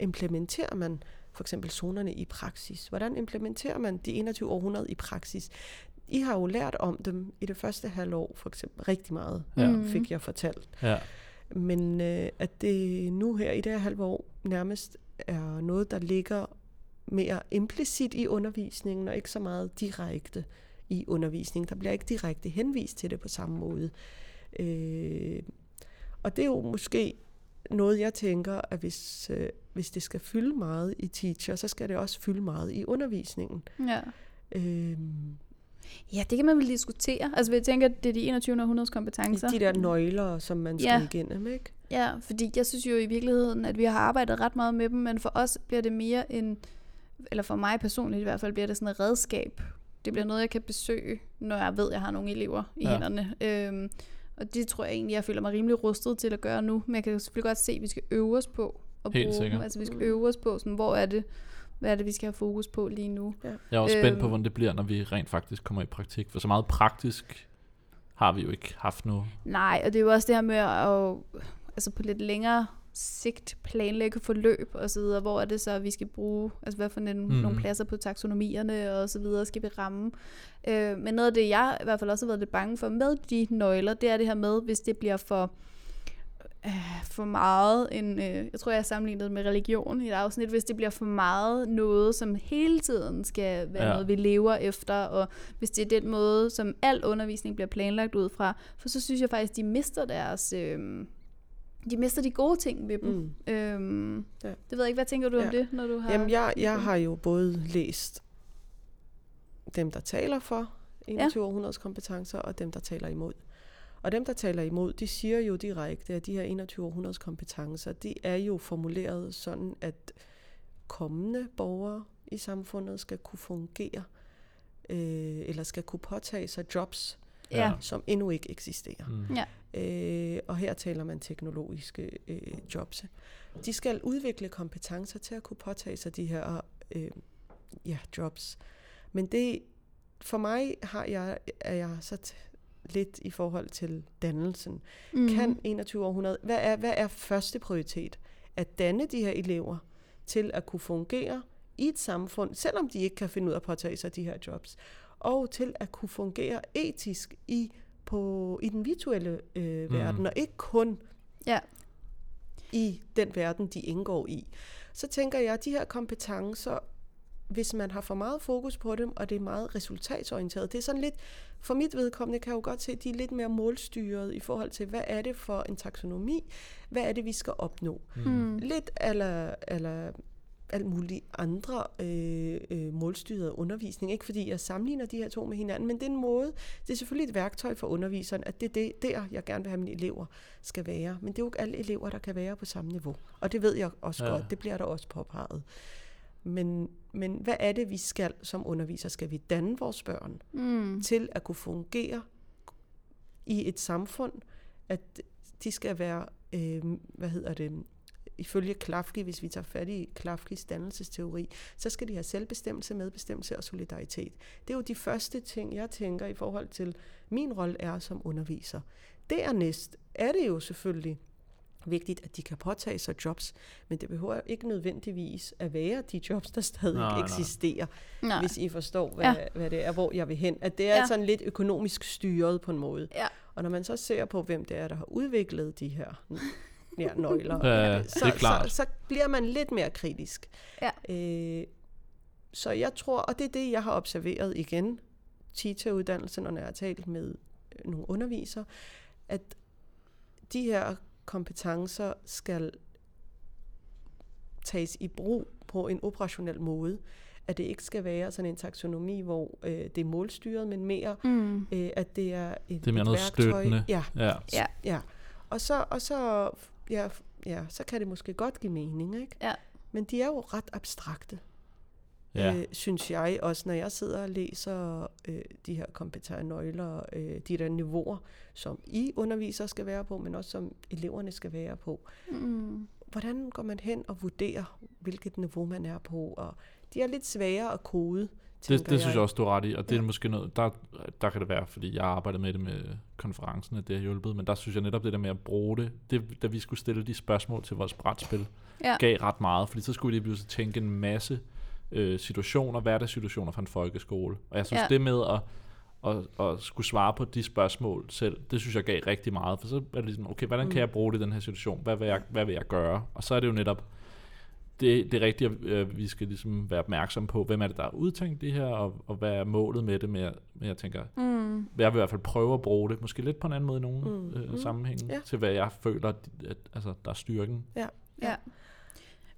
Speaker 3: implementerer man for eksempel zonerne i praksis? Hvordan implementerer man de 21 århundrede i praksis? I har jo lært om dem i det første halvår, for eksempel rigtig meget,
Speaker 1: Ja.
Speaker 2: Mm.
Speaker 3: fik jeg fortalt.
Speaker 1: Ja.
Speaker 3: Men øh, at det nu her i det her halve år nærmest er noget, der ligger mere implicit i undervisningen, og ikke så meget direkte i undervisningen. Der bliver ikke direkte henvist til det på samme måde. Øh, og det er jo måske noget, jeg tænker, at hvis, øh, hvis det skal fylde meget i teacher, så skal det også fylde meget i undervisningen.
Speaker 2: ja.
Speaker 3: Øh,
Speaker 2: ja, det kan man vel diskutere. Altså, jeg tænker, at det er de 21. århundredes kompetencer.
Speaker 3: de der nøgler, som man skal
Speaker 2: Ja.
Speaker 3: igennem, ikke?
Speaker 2: Ja, fordi jeg synes jo i virkeligheden, at vi har arbejdet ret meget med dem, men for os bliver det mere en, eller for mig personligt i hvert fald, bliver det sådan et redskab. Det bliver noget, jeg kan besøge, når jeg ved, at jeg har nogle elever i
Speaker 1: Ja.
Speaker 2: ja. hænderne. Øhm, og det tror jeg egentlig, jeg føler mig rimelig rustet til at gøre nu. Men jeg kan selvfølgelig godt se, at vi skal øve os på at
Speaker 1: Helt
Speaker 2: bruge
Speaker 1: sikkert.
Speaker 2: Altså vi skal øve os på, sådan, hvor er det, hvad er det, vi skal have fokus på lige nu.
Speaker 1: Jeg er også spændt på,
Speaker 2: Øhm.
Speaker 1: hvordan det bliver, når vi rent faktisk kommer i praktik. For så meget praktisk har vi jo ikke haft nu.
Speaker 2: Nej, og det er jo også det her med at altså på lidt længere sigt planlægge forløb og så videre, hvor er det så, at vi skal bruge, altså hvad for en, mm.
Speaker 1: Mhm.
Speaker 2: nogle pladser på taksonomierne og så videre skal vi ramme. Øh, men noget af det, jeg i hvert fald også har været lidt bange for med de nøgler, det er det her med, hvis det bliver for øh, for meget en, øh, jeg tror jeg har sammenlignet med religion i et afsnit, hvis det bliver for meget noget, som hele tiden skal være
Speaker 1: ja.
Speaker 2: noget, vi lever efter, og hvis det er den måde, som al undervisning bliver planlagt ud fra, for så synes jeg faktisk, de mister deres, øh, de mister de gode ting ved dem.
Speaker 3: Mm.
Speaker 2: Øhm,
Speaker 3: Ja.
Speaker 2: Det ved jeg ikke, hvad tænker du om
Speaker 3: Ja.
Speaker 2: det, når du har...
Speaker 3: Jamen, jeg, jeg har jo både læst dem, der taler for 21 ja. århundredes kompetencer, og dem, der taler imod. Og dem, der taler imod, de siger jo direkte, at de her 21 århundredes kompetencer, de er jo formuleret sådan, at kommende borgere i samfundet skal kunne fungere, øh, eller skal kunne påtage sig jobs,
Speaker 2: Ja.
Speaker 3: som endnu ikke eksisterer.
Speaker 1: Mm.
Speaker 2: Ja.
Speaker 3: Øh, og her taler man teknologiske øh, jobs. De skal udvikle kompetencer til at kunne påtage sig de her øh, ja, jobs. Men det, for mig har jeg, er jeg så lidt i forhold til dannelsen.
Speaker 2: Mm.
Speaker 3: Kan 21 århundrede, hvad er, hvad er første prioritet? At danne de her elever til at kunne fungere i et samfund, selvom de ikke kan finde ud af at påtage sig de her jobs, og til at kunne fungere etisk i på i den virtuelle øh, verden,
Speaker 1: Mm.
Speaker 3: og ikke kun
Speaker 2: Ja.
Speaker 3: i den verden, de indgår i. Så tænker jeg, at de her kompetencer, hvis man har for meget fokus på dem, og det er meget resultatsorienteret, det er sådan lidt, for mit vedkommende kan jeg jo godt se, at de er lidt mere målstyret i forhold til, hvad er det for en taksonomi, hvad er det, vi skal opnå.
Speaker 2: Mm.
Speaker 3: Lidt eller, eller alt muligt andre øh, øh, målstyret undervisning. Ikke fordi jeg sammenligner de her to med hinanden, men det er en måde, det er selvfølgelig et værktøj for underviseren, at det er det, der, jeg gerne vil have mine elever skal være. Men det er jo ikke alle elever, der kan være på samme niveau. Og det ved jeg også
Speaker 1: Ja.
Speaker 3: ja. godt, det bliver der også påpeget. Men, men hvad er det, vi skal som underviser? Skal vi danne vores børn
Speaker 2: Mm.
Speaker 3: til at kunne fungere i et samfund, at de skal være, øh, hvad hedder det, ifølge Klafki, hvis vi tager fat i Klafkis dannelsesteori, så skal de have selvbestemmelse, medbestemmelse og solidaritet. Det er jo de første ting, jeg tænker i forhold til min rolle er som underviser. Dernæst er det jo selvfølgelig vigtigt, at de kan påtage sig jobs, men det behøver ikke nødvendigvis at være de jobs, der stadig
Speaker 1: Nej,
Speaker 3: eksisterer
Speaker 2: Nej.
Speaker 3: hvis I forstår, hvad,
Speaker 2: Ja.
Speaker 3: hvad det er, hvor jeg vil hen. At det er
Speaker 2: ja.
Speaker 3: sådan lidt økonomisk styret på en måde.
Speaker 2: Ja.
Speaker 3: Og når man så ser på, hvem det er, der har udviklet de her ja, nøgler,
Speaker 1: Ja,
Speaker 3: så,
Speaker 1: det er klart.
Speaker 3: Så, så bliver man lidt mere kritisk.
Speaker 2: Ja.
Speaker 3: Øh, så jeg tror, og det er det, jeg har observeret igen, TITA-uddannelsen, når jeg har talt med øh, nogle undervisere, at de her kompetencer skal tages i brug på en operationel måde. At det ikke skal være sådan en taksonomi, hvor øh, det er målstyret, men mere,
Speaker 2: Mm.
Speaker 3: øh, at det er et,
Speaker 1: Det er mere
Speaker 3: et
Speaker 1: noget
Speaker 3: værktøj.
Speaker 1: støttende.
Speaker 3: Ja,
Speaker 1: Ja.
Speaker 2: Ja.
Speaker 3: ja. Og så, og så, ja, ja, så kan det måske godt give mening, ikke?
Speaker 2: Ja.
Speaker 3: Men de er jo ret abstrakte,
Speaker 1: Ja.
Speaker 3: øh, synes jeg, også når jeg sidder og læser øh, de her kompetencenøgler, øh, de der niveauer, som I undervisere skal være på, men også som eleverne skal være på.
Speaker 2: Mm.
Speaker 3: Hvordan går man hen og vurderer, hvilket niveau man er på? Og de er lidt svære at kode,
Speaker 1: Det, det synes jeg også, du er ret i, og det er
Speaker 3: Ja.
Speaker 1: måske noget, der, der kan det være, fordi jeg arbejdede med det med konferencen, at det har hjulpet, men der synes jeg netop det der med at bruge det, det da vi skulle stille de spørgsmål til vores brætspil,
Speaker 2: Ja.
Speaker 1: gav ret meget, fordi så skulle vi lige pludselig tænke en masse øh, situationer, hverdagssituationer fra en folkeskole, og jeg synes
Speaker 2: Ja.
Speaker 1: det med at, at, at skulle svare på de spørgsmål selv, det synes jeg gav rigtig meget, for så er det ligesom, okay, hvordan kan
Speaker 3: Mm.
Speaker 1: jeg bruge det i den her situation, hvad vil jeg, hvad vil jeg gøre, og så er det jo netop, det, det er rigtigt, at øh, vi skal ligesom være opmærksom på, hvem er det, der har udtænkt det her, og, og hvad er målet med det, med, med jeg tænker,
Speaker 2: Mm.
Speaker 1: jeg vil i hvert fald prøve at bruge det, måske lidt på en anden måde i nogle
Speaker 3: Mm,
Speaker 1: øh,
Speaker 3: mm,
Speaker 1: sammenhænge,
Speaker 3: ja.
Speaker 1: til hvad jeg føler, at, at altså, der er styrken.
Speaker 2: Ja.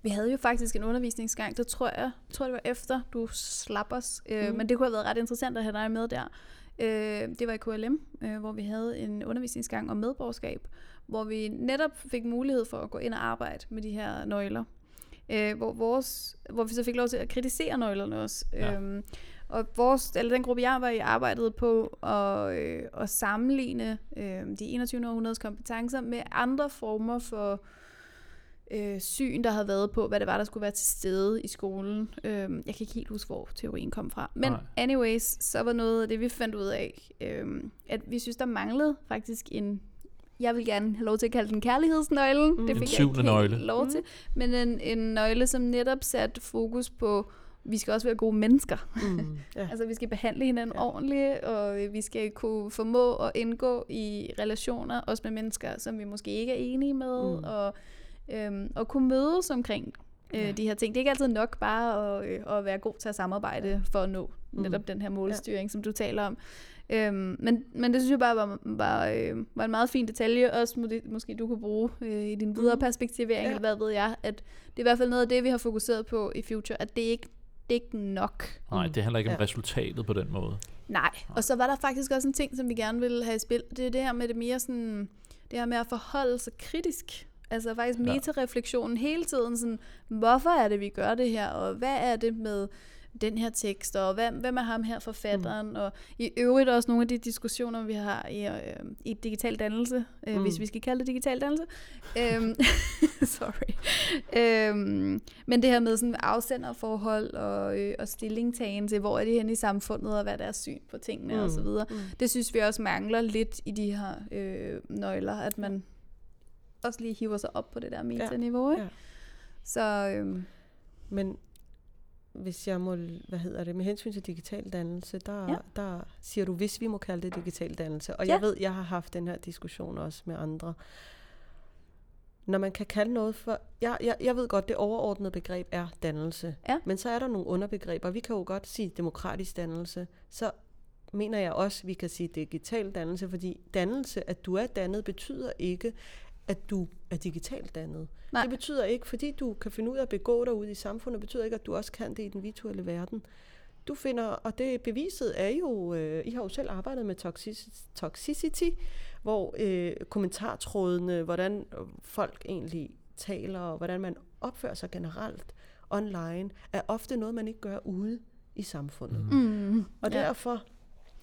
Speaker 2: Vi havde jo faktisk en undervisningsgang, det tror jeg, tror det var efter du slap os, øh,
Speaker 3: Mhm.
Speaker 2: men det kunne have været ret interessant at have dig med der. Øh, det var i KLM, øh, hvor vi havde en undervisningsgang om medborgerskab, hvor vi netop fik mulighed for at gå ind og arbejde med de her nøgler. Øh, hvor, vores, hvor vi så fik lov til at kritisere nøglerne også.
Speaker 1: Ja.
Speaker 2: Øhm, og vores, eller den gruppe, jeg var i, arbejdede på at, øh, at sammenligne øh, de 21. århundredes kompetencer med andre former for øh, syn, der havde været på, hvad det var, der skulle være til stede i skolen. Øh, jeg kan ikke helt huske, hvor teorien kom fra. Men
Speaker 1: Nej.
Speaker 2: anyways, så var noget af det, vi fandt ud af, øh, at vi synes, der manglede faktisk en jeg vil gerne have lov til at kalde den kærlighedsnøglen.
Speaker 3: Mm.
Speaker 2: Det
Speaker 1: En
Speaker 2: fik jeg
Speaker 1: syvende
Speaker 2: ikke helt
Speaker 1: nøgle.
Speaker 2: lov til. Men en, en nøgle, som netop satte fokus på, vi skal også være gode mennesker.
Speaker 3: Mm, ja.
Speaker 2: Altså, vi skal behandle hinanden
Speaker 3: ja.
Speaker 2: Ordentligt, og vi skal kunne formå at indgå i relationer, også med mennesker, som vi måske ikke er enige med, mm.
Speaker 3: Mm.
Speaker 2: og, øhm, og kunne mødes omkring øh,
Speaker 3: Ja.
Speaker 2: de her ting. Det er ikke altid nok bare at, øh, at være god til at samarbejde for at nå
Speaker 3: Mm.
Speaker 2: netop den her målstyring, ja. som du taler om. Øhm, men, men det synes jeg bare var, var, øh, var en meget fin detalje, også må det, måske du kunne bruge øh, i din videre
Speaker 3: Mhm.
Speaker 2: perspektivering,
Speaker 3: Ja.
Speaker 2: eller hvad ved jeg, at det er i hvert fald noget af det, vi har fokuseret på i Future, at det ikke det er ikke nok.
Speaker 1: Nej,
Speaker 3: Mm.
Speaker 1: det handler ikke om
Speaker 3: Ja.
Speaker 1: resultatet på den måde.
Speaker 2: Nej, og så var der faktisk også en ting, som vi gerne ville have i spil. Det er det her med det mere sådan, det her med at forholde sig kritisk. Altså faktisk metareflektionen hele tiden. Sådan, hvorfor er det, vi gør det her? Og hvad er det med den her tekst? Og hvem, hvem er ham her forfatteren? Mm. Og i øvrigt også nogle af de diskussioner, vi har i, øh, i digital dannelse, øh,
Speaker 3: Mm.
Speaker 2: hvis vi skal kalde det digital dannelse. øhm, sorry. Øhm, men det her med sådan afsenderforhold og, øh, og stillingtagen til, hvor er de henne i samfundet, og hvad er deres syn på tingene mm. og så videre.
Speaker 3: Mm.
Speaker 2: Det synes vi også mangler lidt i de her øh, nøgler, at man også lige hiver sig op på det der metaniveau. Ikke?
Speaker 3: ja.
Speaker 2: Så øhm,
Speaker 3: Men hvis jeg må, hvad hedder det, med hensyn til digital dannelse, der,
Speaker 2: Ja.
Speaker 3: der siger du, hvis vi må kalde det digital dannelse. Og
Speaker 2: Ja.
Speaker 3: jeg ved, jeg har haft den her diskussion også med andre. Når man kan kalde noget for... Jeg, jeg, jeg ved godt, det overordnede begreb er dannelse.
Speaker 2: Ja.
Speaker 3: Men så er der nogle underbegreber. Vi kan jo godt sige demokratisk dannelse. Så mener jeg også, vi kan sige digital dannelse, fordi dannelse, at du er dannet, betyder ikke, at du er digitalt dannet.
Speaker 2: Nej.
Speaker 3: Det betyder ikke, fordi du kan finde ud af at begå dig ud i samfundet, betyder ikke, at du også kan det i den virtuelle verden. Du finder, og det beviset er jo, øh, I har jo selv arbejdet med toxic- toxicity, hvor øh, kommentartrådene, hvordan folk egentlig taler, og hvordan man opfører sig generelt online, er ofte noget, man ikke gør ude i samfundet. Mm. Og
Speaker 2: Ja.
Speaker 3: derfor,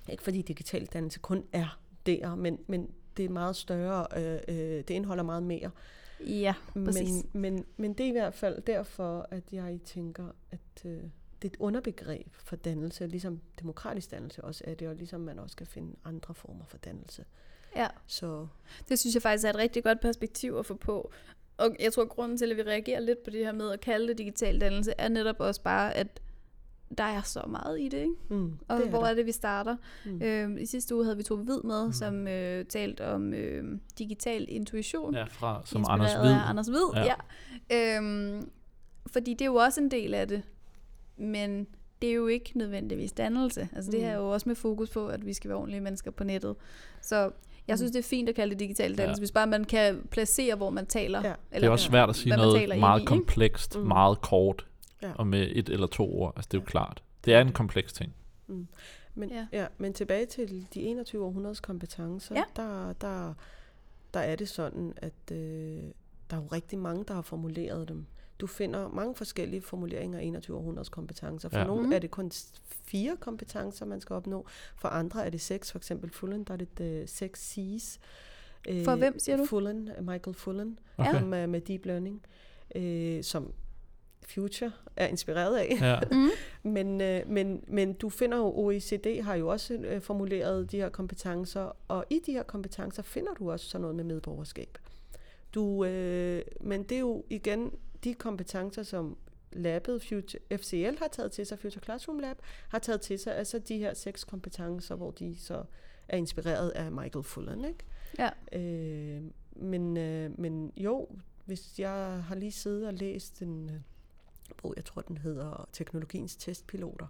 Speaker 3: ikke fordi digital dannelse kun er der, men, men det er meget større, øh, øh, det indeholder meget mere.
Speaker 2: Ja, præcis.
Speaker 3: Men, men, men det er i hvert fald derfor, at jeg tænker, at øh, det er et underbegreb for dannelse, ligesom demokratisk dannelse også er det, og ligesom man også kan finde andre former for dannelse.
Speaker 2: Ja.
Speaker 3: Så
Speaker 2: Det synes jeg faktisk er et rigtig godt perspektiv at få på. Og jeg tror, at grunden til, at vi reagerer lidt på det her med at kalde det digital dannelse, er netop også bare, at der er så meget i det, ikke?
Speaker 3: mm,
Speaker 2: Og
Speaker 3: det er
Speaker 2: hvor
Speaker 3: der.
Speaker 2: er det, vi starter?
Speaker 3: Mm.
Speaker 2: Øhm, I sidste uge havde vi Tove Hvid med, mm. som øh, talte om øh, digital intuition.
Speaker 1: Ja, fra, som Anders Hvid.
Speaker 2: Anders Hvid,
Speaker 1: Ja.
Speaker 2: ja. Øhm, fordi det er jo også en del af det, men det er jo ikke nødvendigvis dannelse. Altså det her er
Speaker 3: Mm.
Speaker 2: jo også med fokus på, at vi skal være ordentlige mennesker på nettet. Så jeg
Speaker 3: Mm.
Speaker 2: synes, det er fint at kalde det digital dannelse,
Speaker 1: Ja.
Speaker 2: hvis bare man kan placere, hvor man taler.
Speaker 3: Ja.
Speaker 1: Det er også svært at sige noget meget
Speaker 2: i,
Speaker 1: komplekst,
Speaker 3: Mm.
Speaker 1: meget kort,
Speaker 3: Ja.
Speaker 1: og med et eller to ord. Altså, det er jo klart. Det er en kompleks ting.
Speaker 3: Men,
Speaker 2: Ja.
Speaker 3: ja. Ja, men tilbage til de 21 århundredes kompetencer,
Speaker 2: Ja.
Speaker 3: der, der, der er det sådan, at øh, der er jo rigtig mange, der har formuleret dem. Du finder mange forskellige formuleringer af 21 århundredes kompetencer. For
Speaker 1: Ja.
Speaker 3: ja. nogle
Speaker 2: Mhm.
Speaker 3: er det kun fire kompetencer, man skal opnå. For andre er det seks. For eksempel Fullen, der er det uh, seks C's. Øh,
Speaker 2: For hvem, siger du?
Speaker 3: Fullen, Michael Fullen,
Speaker 1: Okay.
Speaker 3: som er med deep learning, øh, som Future er inspireret af.
Speaker 1: Ja.
Speaker 2: Mm.
Speaker 3: Men, øh, men, men du finder jo, OECD har jo også øh, formuleret de her kompetencer, og i de her kompetencer finder du også sådan noget med medborgerskab. Du, øh, men det er jo igen de kompetencer, som labbet Future, FCL har taget til sig, Future Classroom Lab har taget til sig, altså de her seks kompetencer, hvor de så er inspireret af Michael Fullen. Ikke?
Speaker 2: Ja.
Speaker 3: Øh, men, øh, men jo, hvis jeg har lige siddet og læst en øh, bog, jeg tror den hedder Teknologiens testpiloter,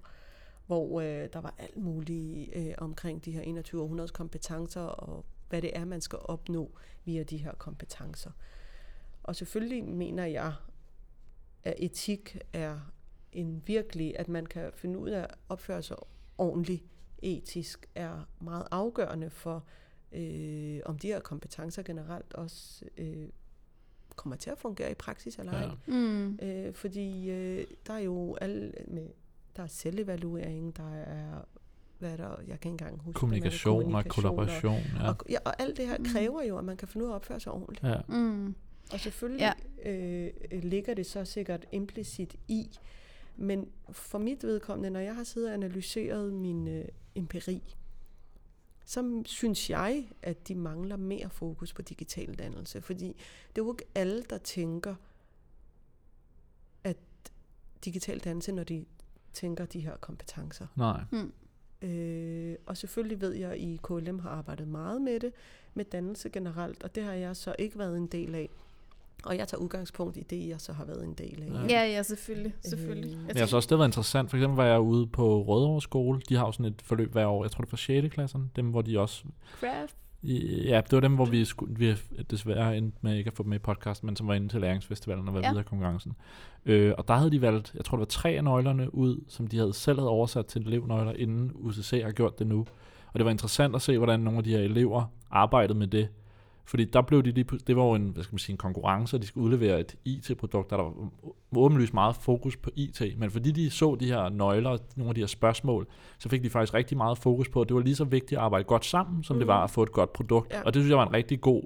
Speaker 3: hvor øh, der var alt muligt øh, omkring de her 21 århundredes kompetencer, og hvad det er, man skal opnå via de her kompetencer. Og selvfølgelig mener jeg, at etik er en virkelig, at man kan finde ud af at opføre sig ordentligt etisk, er meget afgørende for, øh, om de her kompetencer generelt også øh, kommer til at fungere i praksis eller ej.
Speaker 1: Ja.
Speaker 2: Mm.
Speaker 3: Øh, fordi øh, der er jo alle med, der er selvevaluering, der er, hvad er der, jeg kan ikke engang huske.
Speaker 1: Kommunikation og
Speaker 3: kommunikation
Speaker 1: kollaboration. Ja.
Speaker 3: Og, ja, og alt det her
Speaker 2: Mm.
Speaker 3: kræver jo, at man kan finde ud af at opføre sig ordentligt.
Speaker 1: Ja.
Speaker 2: Mm.
Speaker 3: Og selvfølgelig ja. øh, ligger det så sikkert implicit i, men for mit vedkommende, når jeg har siddet og analyseret min øh, empiri, så synes jeg, at de mangler mere fokus på digital dannelse. Fordi det er jo ikke alle, der tænker, at digital dannelse, når de tænker de her kompetencer.
Speaker 1: Nej.
Speaker 3: Øh, og selvfølgelig ved jeg, at I KLM har arbejdet meget med det, med dannelse generelt, og det har jeg så ikke været en del af. Og jeg tager udgangspunkt i det, jeg så har været en del af.
Speaker 1: Ja.
Speaker 2: Ja, ja, selvfølgelig. selvfølgelig.
Speaker 3: Øh,
Speaker 2: Jeg
Speaker 1: Men jeg synes også, det været interessant. For eksempel var jeg ude på Rødovre skole. De har jo sådan et forløb hver år. Jeg tror, det for 6. klassen. Dem, hvor de også...
Speaker 2: Craft.
Speaker 1: Ja, det var dem, hvor vi, skulle, vi desværre endte med ikke at få dem med i podcast, men som var inde til læringsfestivalen og var
Speaker 2: Ja.
Speaker 1: ja. videre i konkurrencen. Øh, og der havde de valgt, jeg tror det var tre af nøglerne ud, som de havde selv havde oversat til elevnøgler, inden UCC har gjort det nu. Og det var interessant at se, hvordan nogle af de her elever arbejdede med det. Fordi der blev de lige, det var jo en, hvad skal man sige, en konkurrence, og de skulle udlevere et IT-produkt, der var åbenlyst meget fokus på IT. Men fordi de så de her nøgler, nogle af de her spørgsmål, så fik de faktisk rigtig meget fokus på, at det var lige så vigtigt at arbejde godt sammen, som mm. det var at få et godt produkt.
Speaker 3: Ja.
Speaker 1: Og det synes jeg var en rigtig god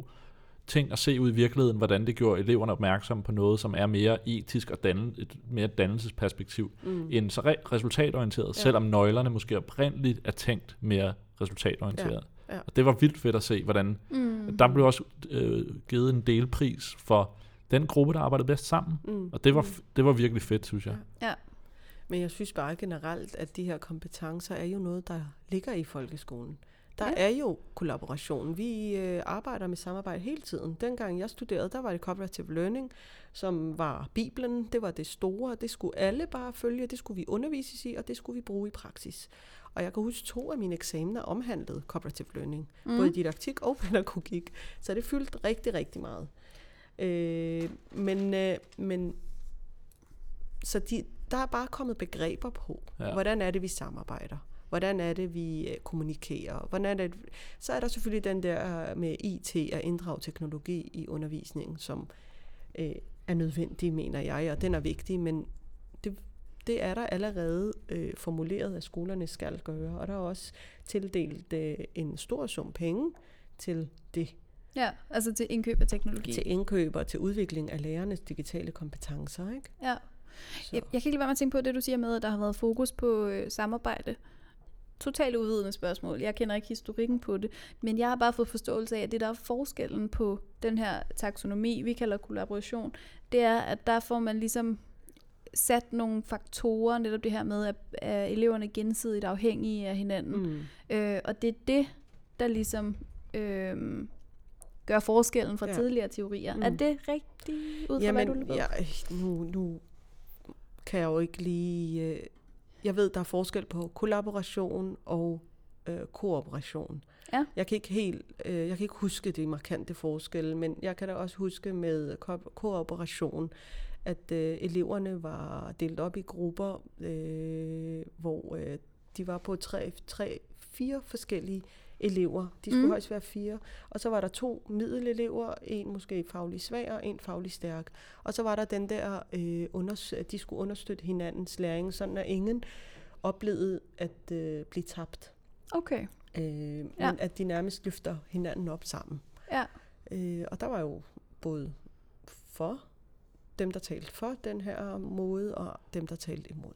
Speaker 1: ting at se ud i virkeligheden, hvordan det gjorde eleverne opmærksomme på noget, som er mere etisk og danne, et mere dannelsesperspektiv,
Speaker 3: Mm.
Speaker 1: end så re- resultatorienteret,
Speaker 3: ja.
Speaker 1: selvom nøglerne måske oprindeligt er tænkt mere resultatorienteret.
Speaker 3: Ja, ja.
Speaker 1: Og det var vildt fedt at se, hvordan
Speaker 2: Mm.
Speaker 1: der blev også øh, givet en delpris for den gruppe, der arbejdede bedst sammen.
Speaker 3: Mm.
Speaker 1: Og det var,
Speaker 3: Mm.
Speaker 1: det var virkelig fedt, synes jeg.
Speaker 2: Ja.
Speaker 3: Men jeg synes bare generelt, at de her kompetencer er jo noget, der ligger i folkeskolen. Der
Speaker 2: Ja.
Speaker 3: ja. er jo kollaboration. Vi øh, arbejder med samarbejde hele tiden. Dengang jeg studerede, der var det cooperative learning, som var Bibelen. Det var det store. Det skulle alle bare følge. Det skulle vi undervises i, og det skulle vi bruge i praksis. Og jeg kan huske, to af mine eksamener omhandlede cooperative learning. Mm. Både didaktik og pædagogik. Så det fyldte rigtig, rigtig meget. Øh, men, øh, men så de, der er bare kommet begreber på, ja. hvordan er det, vi samarbejder. Hvordan er det, vi øh, kommunikerer? Hvordan er det, så er der selvfølgelig den der med IT og inddrag teknologi i undervisningen, som øh, er nødvendig, mener jeg, og den er vigtig, men det, det er der allerede øh, formuleret, at skolerne skal gøre, og der er også tildelt øh, en stor sum penge til det.
Speaker 2: Ja, altså til indkøb af teknologi.
Speaker 3: Til indkøb og til udvikling af lærernes digitale kompetencer, ikke?
Speaker 2: Ja. Jeg, jeg kan ikke lade være med at tænke på det, du siger med, at der har været fokus på øh, samarbejde totalt uvidende spørgsmål. Jeg kender ikke historikken på det, men jeg har bare fået forståelse af, at det der er forskellen på den her taksonomi, vi kalder kollaboration, det er, at der får man ligesom sat nogle faktorer, netop det her med, at, at eleverne er gensidigt afhængige af hinanden. Mm. Øh, og det er det, der ligesom øh, gør forskellen fra ja. tidligere teorier. Mm. Er det rigtigt ud fra, Jamen, hvad du
Speaker 3: ja, nu, nu kan jeg jo ikke lige... Øh jeg ved, der er forskel på kollaboration og øh, kooperation. Ja. Jeg kan ikke helt, øh, jeg kan ikke huske de markante forskelle, men jeg kan da også huske med ko- kooperation, at øh, eleverne var delt op i grupper, øh, hvor øh, de var på tre, tre, fire forskellige elever. De skulle mm. højst være fire. Og så var der to middelelever, en måske faglig svag og en faglig stærk. Og så var der den der, øh, unders- at de skulle understøtte hinandens læring, sådan at ingen oplevede at øh, blive tabt.
Speaker 2: Okay.
Speaker 3: Øh, men ja. at de nærmest løfter hinanden op sammen.
Speaker 2: Ja.
Speaker 3: Øh, og der var jo både for dem, der talte for den her måde, og dem, der talte imod.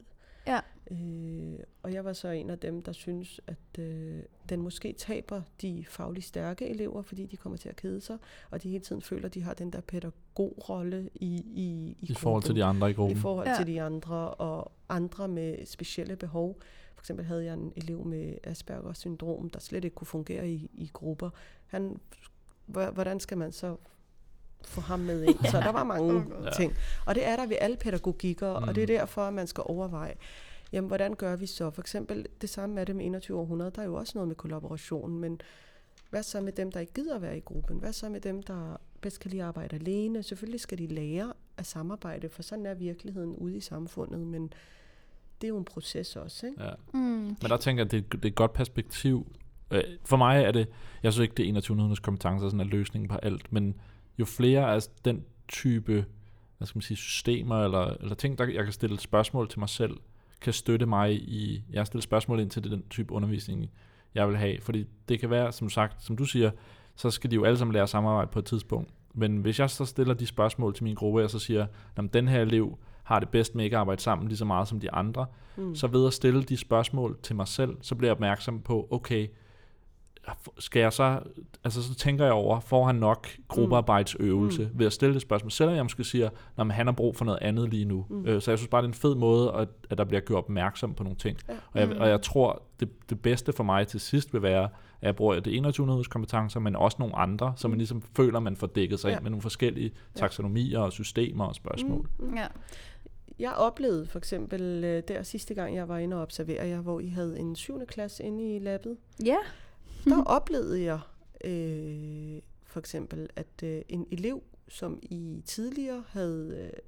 Speaker 2: Ja.
Speaker 3: Øh, og jeg var så en af dem, der synes, at øh, den måske taber de fagligt stærke elever, fordi de kommer til at kede sig, og de hele tiden føler, at de har den der pædagogrolle i I,
Speaker 1: i, i forhold til de andre i gruppen.
Speaker 3: I forhold ja. til de andre, og andre med specielle behov. For eksempel havde jeg en elev med Aspergers syndrom, der slet ikke kunne fungere i, i grupper. Han, hvordan skal man så få ham med ind. Så der var mange ting. Og det er der ved alle pædagogikker, mm. og det er mm. derfor, at man skal overveje, jamen hvordan gør vi så? For eksempel det samme er det med 21 århundrede, der er jo også noget med kollaboration, men hvad så med dem, der ikke gider at være i gruppen? Hvad så med dem, der bedst kan lide at arbejde alene? Selvfølgelig skal de lære at samarbejde, for sådan er virkeligheden ude i samfundet, men det er jo en proces også. Ikke?
Speaker 1: Ja. Mm. Men der tænker jeg, det, det er et godt perspektiv. Øh, for mig er det, jeg synes ikke, det er 2100 kompetencer sådan er løsningen på alt, men jo flere af den type hvad skal man sige, systemer eller, eller ting, der jeg kan stille spørgsmål til mig selv, kan støtte mig i, jeg stiller spørgsmål ind til den type undervisning, jeg vil have. Fordi det kan være, som sagt, som du siger, så skal de jo alle sammen lære samarbejde på et tidspunkt. Men hvis jeg så stiller de spørgsmål til min gruppe, og så siger, at den her elev har det bedst med ikke at arbejde sammen lige så meget som de andre, mm. så ved at stille de spørgsmål til mig selv, så bliver jeg opmærksom på, okay, skal jeg så, altså så tænker jeg over, får han nok gruppearbejdsøvelse mm. ved at stille det spørgsmål, selvom jeg måske siger, at han har brug for noget andet lige nu. Mm. Øh, så jeg synes bare, det er en fed måde, at, at der bliver gjort opmærksom på nogle ting. Ja. Og, jeg, og jeg tror, det, det bedste for mig til sidst vil være, at jeg bruger det 21 kompetencer, men også nogle andre, så man mm. ligesom føler, at man får dækket sig ja. ind med nogle forskellige taksonomier og systemer og spørgsmål.
Speaker 2: Mm. mm. Ja.
Speaker 3: Jeg oplevede for eksempel øh, der sidste gang, jeg var inde og observere jer, hvor I havde en 7. klasse inde i labbet.
Speaker 2: Ja
Speaker 3: der oplevede jeg øh, for eksempel, at øh, en elev, som I tidligere havde... Øh,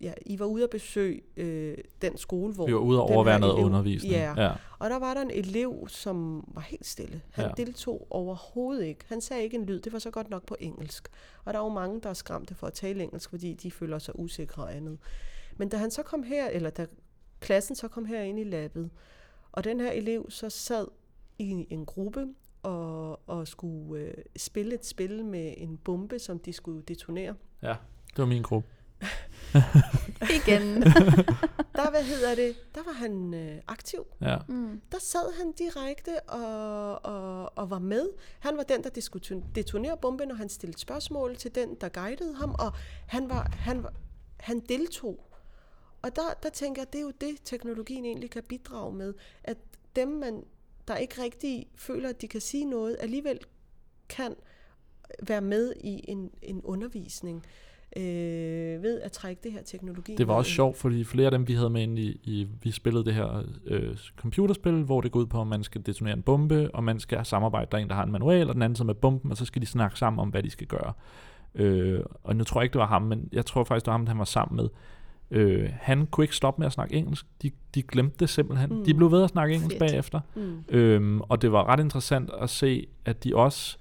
Speaker 3: ja, I var ude at besøge øh, den skole, hvor...
Speaker 1: Vi var ude at overvære noget elev, undervisning.
Speaker 3: Ja, ja, og der var der en elev, som var helt stille. Han ja. deltog overhovedet ikke. Han sagde ikke en lyd. Det var så godt nok på engelsk. Og der er jo mange, der er skræmte for at tale engelsk, fordi de føler sig usikre og andet. Men da han så kom her, eller da klassen så kom her ind i labbet, og den her elev så sad i en gruppe og, og skulle øh, spille et spil med en bombe, som de skulle detonere.
Speaker 1: Ja, det var min gruppe.
Speaker 2: Igen.
Speaker 3: der, hvad hedder det, der var han øh, aktiv.
Speaker 1: Ja.
Speaker 3: Mm. Der sad han direkte og, og, og var med. Han var den, der skulle detonere bomben, og han stillede spørgsmål til den, der guidede ham, og han, var, han, var, han deltog. Og der, der tænker jeg, det er jo det, teknologien egentlig kan bidrage med, at dem, man der ikke rigtig føler, at de kan sige noget, alligevel kan være med i en, en undervisning. øh, ved at trække det her teknologi.
Speaker 1: Det var også
Speaker 3: ind.
Speaker 1: sjovt, fordi flere af dem, vi havde med ind i, i vi spillede det her øh, computerspil, hvor det går ud på, at man skal detonere en bombe, og man skal samarbejde. Der er en, der har en manual, og den anden som med bomben, og så skal de snakke sammen om, hvad de skal gøre. Øh, og nu tror jeg ikke, det var ham, men jeg tror faktisk, det var ham, han var sammen med. Øh, han kunne ikke stoppe med at snakke engelsk. De, de glemte det simpelthen. Mm. De blev ved at snakke engelsk
Speaker 2: Fedt.
Speaker 1: bagefter.
Speaker 3: Mm.
Speaker 1: Øhm, og det var ret interessant at se, at de også,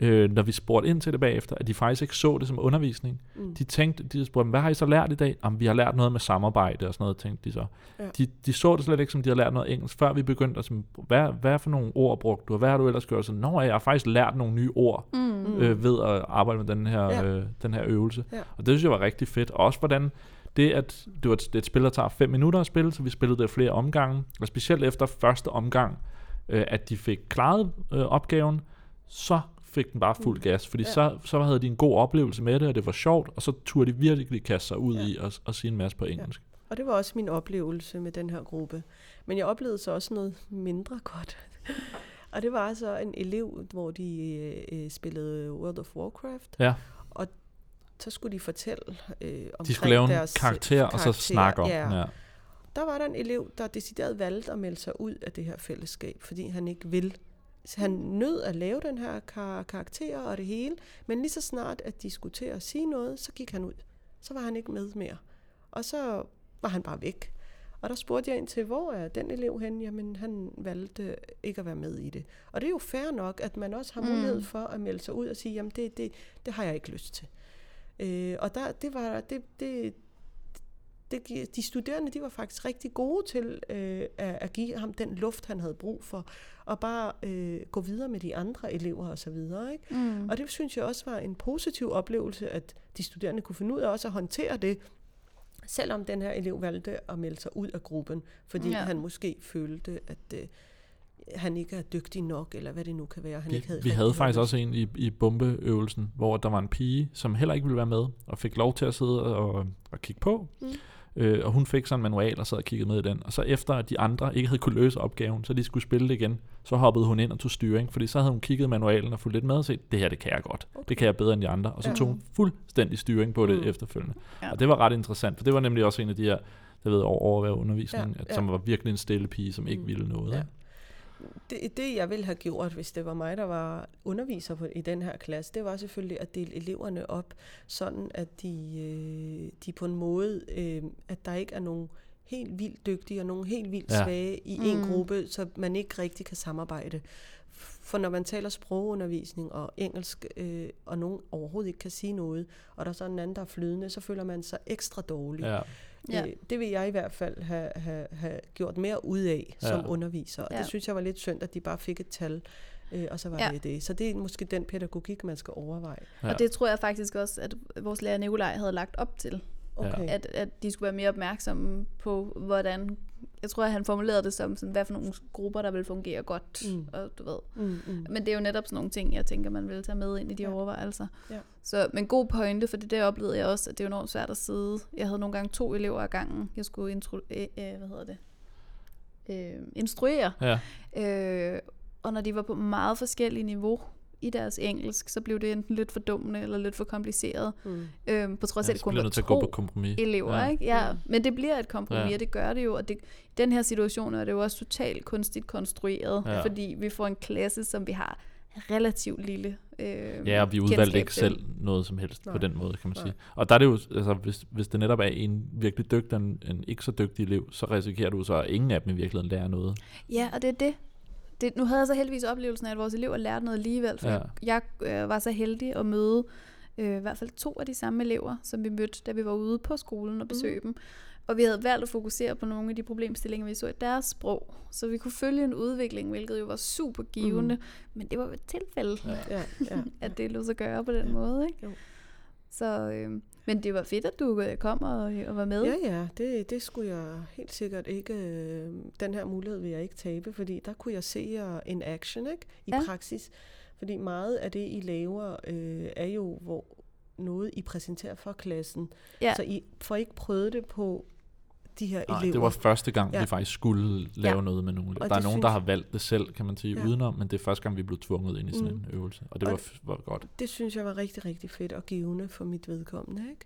Speaker 1: øh, når vi spurgte ind til det bagefter, at de faktisk ikke så det som undervisning.
Speaker 3: Mm.
Speaker 1: De tænkte, de spurgte, hvad har I så lært i dag? Jamen, vi har lært noget med samarbejde og sådan noget, tænkte de så.
Speaker 3: Ja.
Speaker 1: De, de så det slet ikke som, de havde lært noget engelsk, før vi begyndte at sige, hvad, hvad for nogle ord brugte du, og hvad har du ellers gjort? Så, Nå, jeg har faktisk lært nogle nye ord
Speaker 2: Mm.
Speaker 3: Mm.
Speaker 1: øh, ved at arbejde med den her,
Speaker 3: Ja.
Speaker 1: øh, den her øvelse.
Speaker 3: Ja.
Speaker 1: Og det synes jeg var rigtig fedt. Og også hvordan det, at det var et, et spil, der tager 5 minutter at spille, så vi spillede det flere omgange. Og specielt efter første omgang, øh, at de fik klaret øh, opgaven, så fik den bare fuld
Speaker 3: Mm.
Speaker 1: gas. Fordi
Speaker 3: Ja.
Speaker 1: så, så havde de en god oplevelse med det, og det var sjovt, og så turde de virkelig kaste sig ud
Speaker 3: Ja.
Speaker 1: i at, at sige en masse på engelsk.
Speaker 3: Og det var også min oplevelse med den her gruppe. Men jeg oplevede så også noget mindre godt. og det var så en elev, hvor de øh, øh, spillede World of Warcraft.
Speaker 1: Ja.
Speaker 3: Så skulle de fortælle øh, om
Speaker 1: De skulle lave en
Speaker 3: deres
Speaker 1: karakter, og så snakke om
Speaker 3: ja.
Speaker 1: den. Ja.
Speaker 3: Der var der en elev, der decideret valgte at melde sig ud af det her fællesskab, fordi han ikke vil. Så Han nød at lave den her kar- karakter og det hele, men lige så snart, at de skulle til at sige noget, så gik han ud. Så var han ikke med mere. Og så var han bare væk. Og der spurgte jeg ind til, hvor er den elev henne? Jamen, han valgte ikke at være med i det. Og det er jo fair nok, at man også har
Speaker 2: Mm.
Speaker 3: mulighed for at melde sig ud og sige, jamen, det, det, det har jeg ikke lyst til. Øh, og der, det var, det, det, det, de studerende, de var faktisk rigtig gode til øh, at, at give ham den luft, han havde brug for, og bare øh, gå videre med de andre elever og så videre. Ikke?
Speaker 2: Mm.
Speaker 3: Og det synes jeg også var en positiv oplevelse, at de studerende kunne finde ud af også at håndtere det, selvom den her elev valgte at melde sig ud af gruppen, fordi
Speaker 2: ja.
Speaker 3: han måske følte, at øh, han ikke er dygtig nok, eller hvad det nu kan være. Han
Speaker 1: Vi,
Speaker 3: ikke havde
Speaker 1: vi havde faktisk også en i, i bombeøvelsen, hvor der var en pige, som heller ikke ville være med, og fik lov til at sidde og, og kigge på.
Speaker 3: Mm.
Speaker 1: Øh, og hun fik sådan en manual og sad og kiggede med i den. Og så efter at de andre ikke havde kunne løse opgaven, så de skulle spille det igen, så hoppede hun ind og tog styring, fordi så havde hun kigget manualen og fulgt lidt med og set, det her det kan jeg godt. Okay. Det kan jeg bedre end de andre. Og så
Speaker 3: Ja.
Speaker 1: tog hun fuldstændig styring på det
Speaker 3: Mm.
Speaker 1: efterfølgende.
Speaker 2: Ja.
Speaker 1: Og det var ret interessant, for det var nemlig også en af de her, jeg ved, over, overvære undervisning,
Speaker 3: Ja,
Speaker 1: at,
Speaker 3: ja.
Speaker 1: som var virkelig en stille pige, som ikke
Speaker 3: Mm.
Speaker 1: ville noget.
Speaker 3: Ja. Det, det, jeg ville have gjort, hvis det var mig, der var underviser på, i den her klasse, det var selvfølgelig at dele eleverne op, sådan at de, øh, de på en måde, øh, at der ikke er nogen helt vildt dygtige og nogen helt vildt
Speaker 1: Ja.
Speaker 3: svage i en
Speaker 2: Mm.
Speaker 3: gruppe, så man ikke rigtig kan samarbejde. For når man taler sprogundervisning og engelsk, øh, og nogen overhovedet ikke kan sige noget, og der er så en anden, der er flydende, så føler man sig ekstra dårlig.
Speaker 1: Ja.
Speaker 2: Ja.
Speaker 3: Øh, det vil jeg i hvert fald have, have, have gjort mere ud af
Speaker 1: Ja.
Speaker 3: som underviser. Og
Speaker 2: Ja.
Speaker 3: det synes jeg var lidt synd, at de bare fik et tal, øh, og så var
Speaker 2: Ja.
Speaker 3: ja. det det. Så det er måske den pædagogik, man skal overveje.
Speaker 1: Ja.
Speaker 2: Og det tror jeg faktisk også, at vores lærer Nikolaj havde lagt op til.
Speaker 3: Okay.
Speaker 2: At, at de skulle være mere opmærksomme på, hvordan... Jeg tror, at han formulerede det som, sådan, hvad for nogle grupper, der vil fungere godt.
Speaker 3: Mm.
Speaker 2: Og du ved.
Speaker 3: Mm, mm.
Speaker 2: Men det er jo netop sådan nogle ting, jeg tænker, man vil tage med ind i de
Speaker 3: Ja.
Speaker 2: overvejelser.
Speaker 3: Ja.
Speaker 2: Så, men god pointe, for det der oplevede jeg også, at det er jo enormt svært at sidde. Jeg havde nogle gange to elever ad gangen, jeg skulle intro, øh, øh, hvad hedder det? Øh, instruere.
Speaker 1: Ja.
Speaker 2: Øh, og når de var på meget forskellige niveau i deres engelsk, så blev det enten lidt fordummende eller lidt for kompliceret.
Speaker 3: Mm.
Speaker 2: Øh, på trods af,
Speaker 1: Ja,
Speaker 2: at det kun var
Speaker 1: nødt til at gå på
Speaker 2: to
Speaker 1: kompromis.
Speaker 2: elever,
Speaker 1: Ja.
Speaker 2: ikke? Ja,
Speaker 3: Mm.
Speaker 2: men det bliver et kompromis,
Speaker 1: Ja.
Speaker 2: og det gør det jo. Og det, i den her situation er det jo også totalt kunstigt konstrueret,
Speaker 1: Ja.
Speaker 2: fordi vi får en klasse, som vi har relativt lille øh,
Speaker 1: Ja, og vi udvalgte ikke selv noget som helst Nej. på den måde, kan man
Speaker 3: Nej.
Speaker 1: sige. Og der er det jo, altså hvis, hvis det netop er en virkelig dygtig og en, en ikke så dygtig elev, så risikerer du så, at ingen af dem i virkeligheden lærer noget.
Speaker 2: Ja, og det er det. Det. Nu havde jeg så heldigvis oplevelsen af, at vores elever lærte noget alligevel, for
Speaker 1: Ja.
Speaker 2: ja. jeg øh, var så heldig at møde øh, i hvert fald to af de samme elever, som vi mødte, da vi var ude på skolen og besøge mm. dem. Og vi havde valgt at fokusere på nogle af de problemstillinger, vi så i deres sprog. Så vi kunne følge en udvikling, hvilket jo var super givende. Mm. Men det var et tilfælde,
Speaker 1: Ja.
Speaker 3: Ja, ja.
Speaker 2: at det lå sig gøre på den måde. Ikke?
Speaker 3: Jo.
Speaker 2: Så, øh, men det var fedt, at du øh, kom og, og var med.
Speaker 3: Ja, ja, det, det skulle jeg helt sikkert ikke, øh, den her mulighed vil jeg ikke tabe, fordi der kunne jeg se jer in action, ikke? I
Speaker 2: ja.
Speaker 3: praksis. Fordi meget af det, I laver, øh, er jo hvor noget, I præsenterer for klassen.
Speaker 2: Ja.
Speaker 3: Så I får ikke prøvet det på de her
Speaker 1: Nej,
Speaker 3: elever.
Speaker 1: det var første gang, ja.
Speaker 3: Ja.
Speaker 1: vi faktisk skulle lave
Speaker 3: Ja.
Speaker 1: noget med nogle
Speaker 3: Og.
Speaker 1: Der er nogen, der har valgt det selv, kan man sige,
Speaker 3: Ja.
Speaker 1: ja. udenom, men det er første gang, vi blev tvunget ind i sådan
Speaker 3: Mm.
Speaker 1: en øvelse. Og det
Speaker 3: Og
Speaker 1: var, f- var godt.
Speaker 3: Det synes jeg var rigtig, rigtig fedt og givende for mit vedkommende, ikke?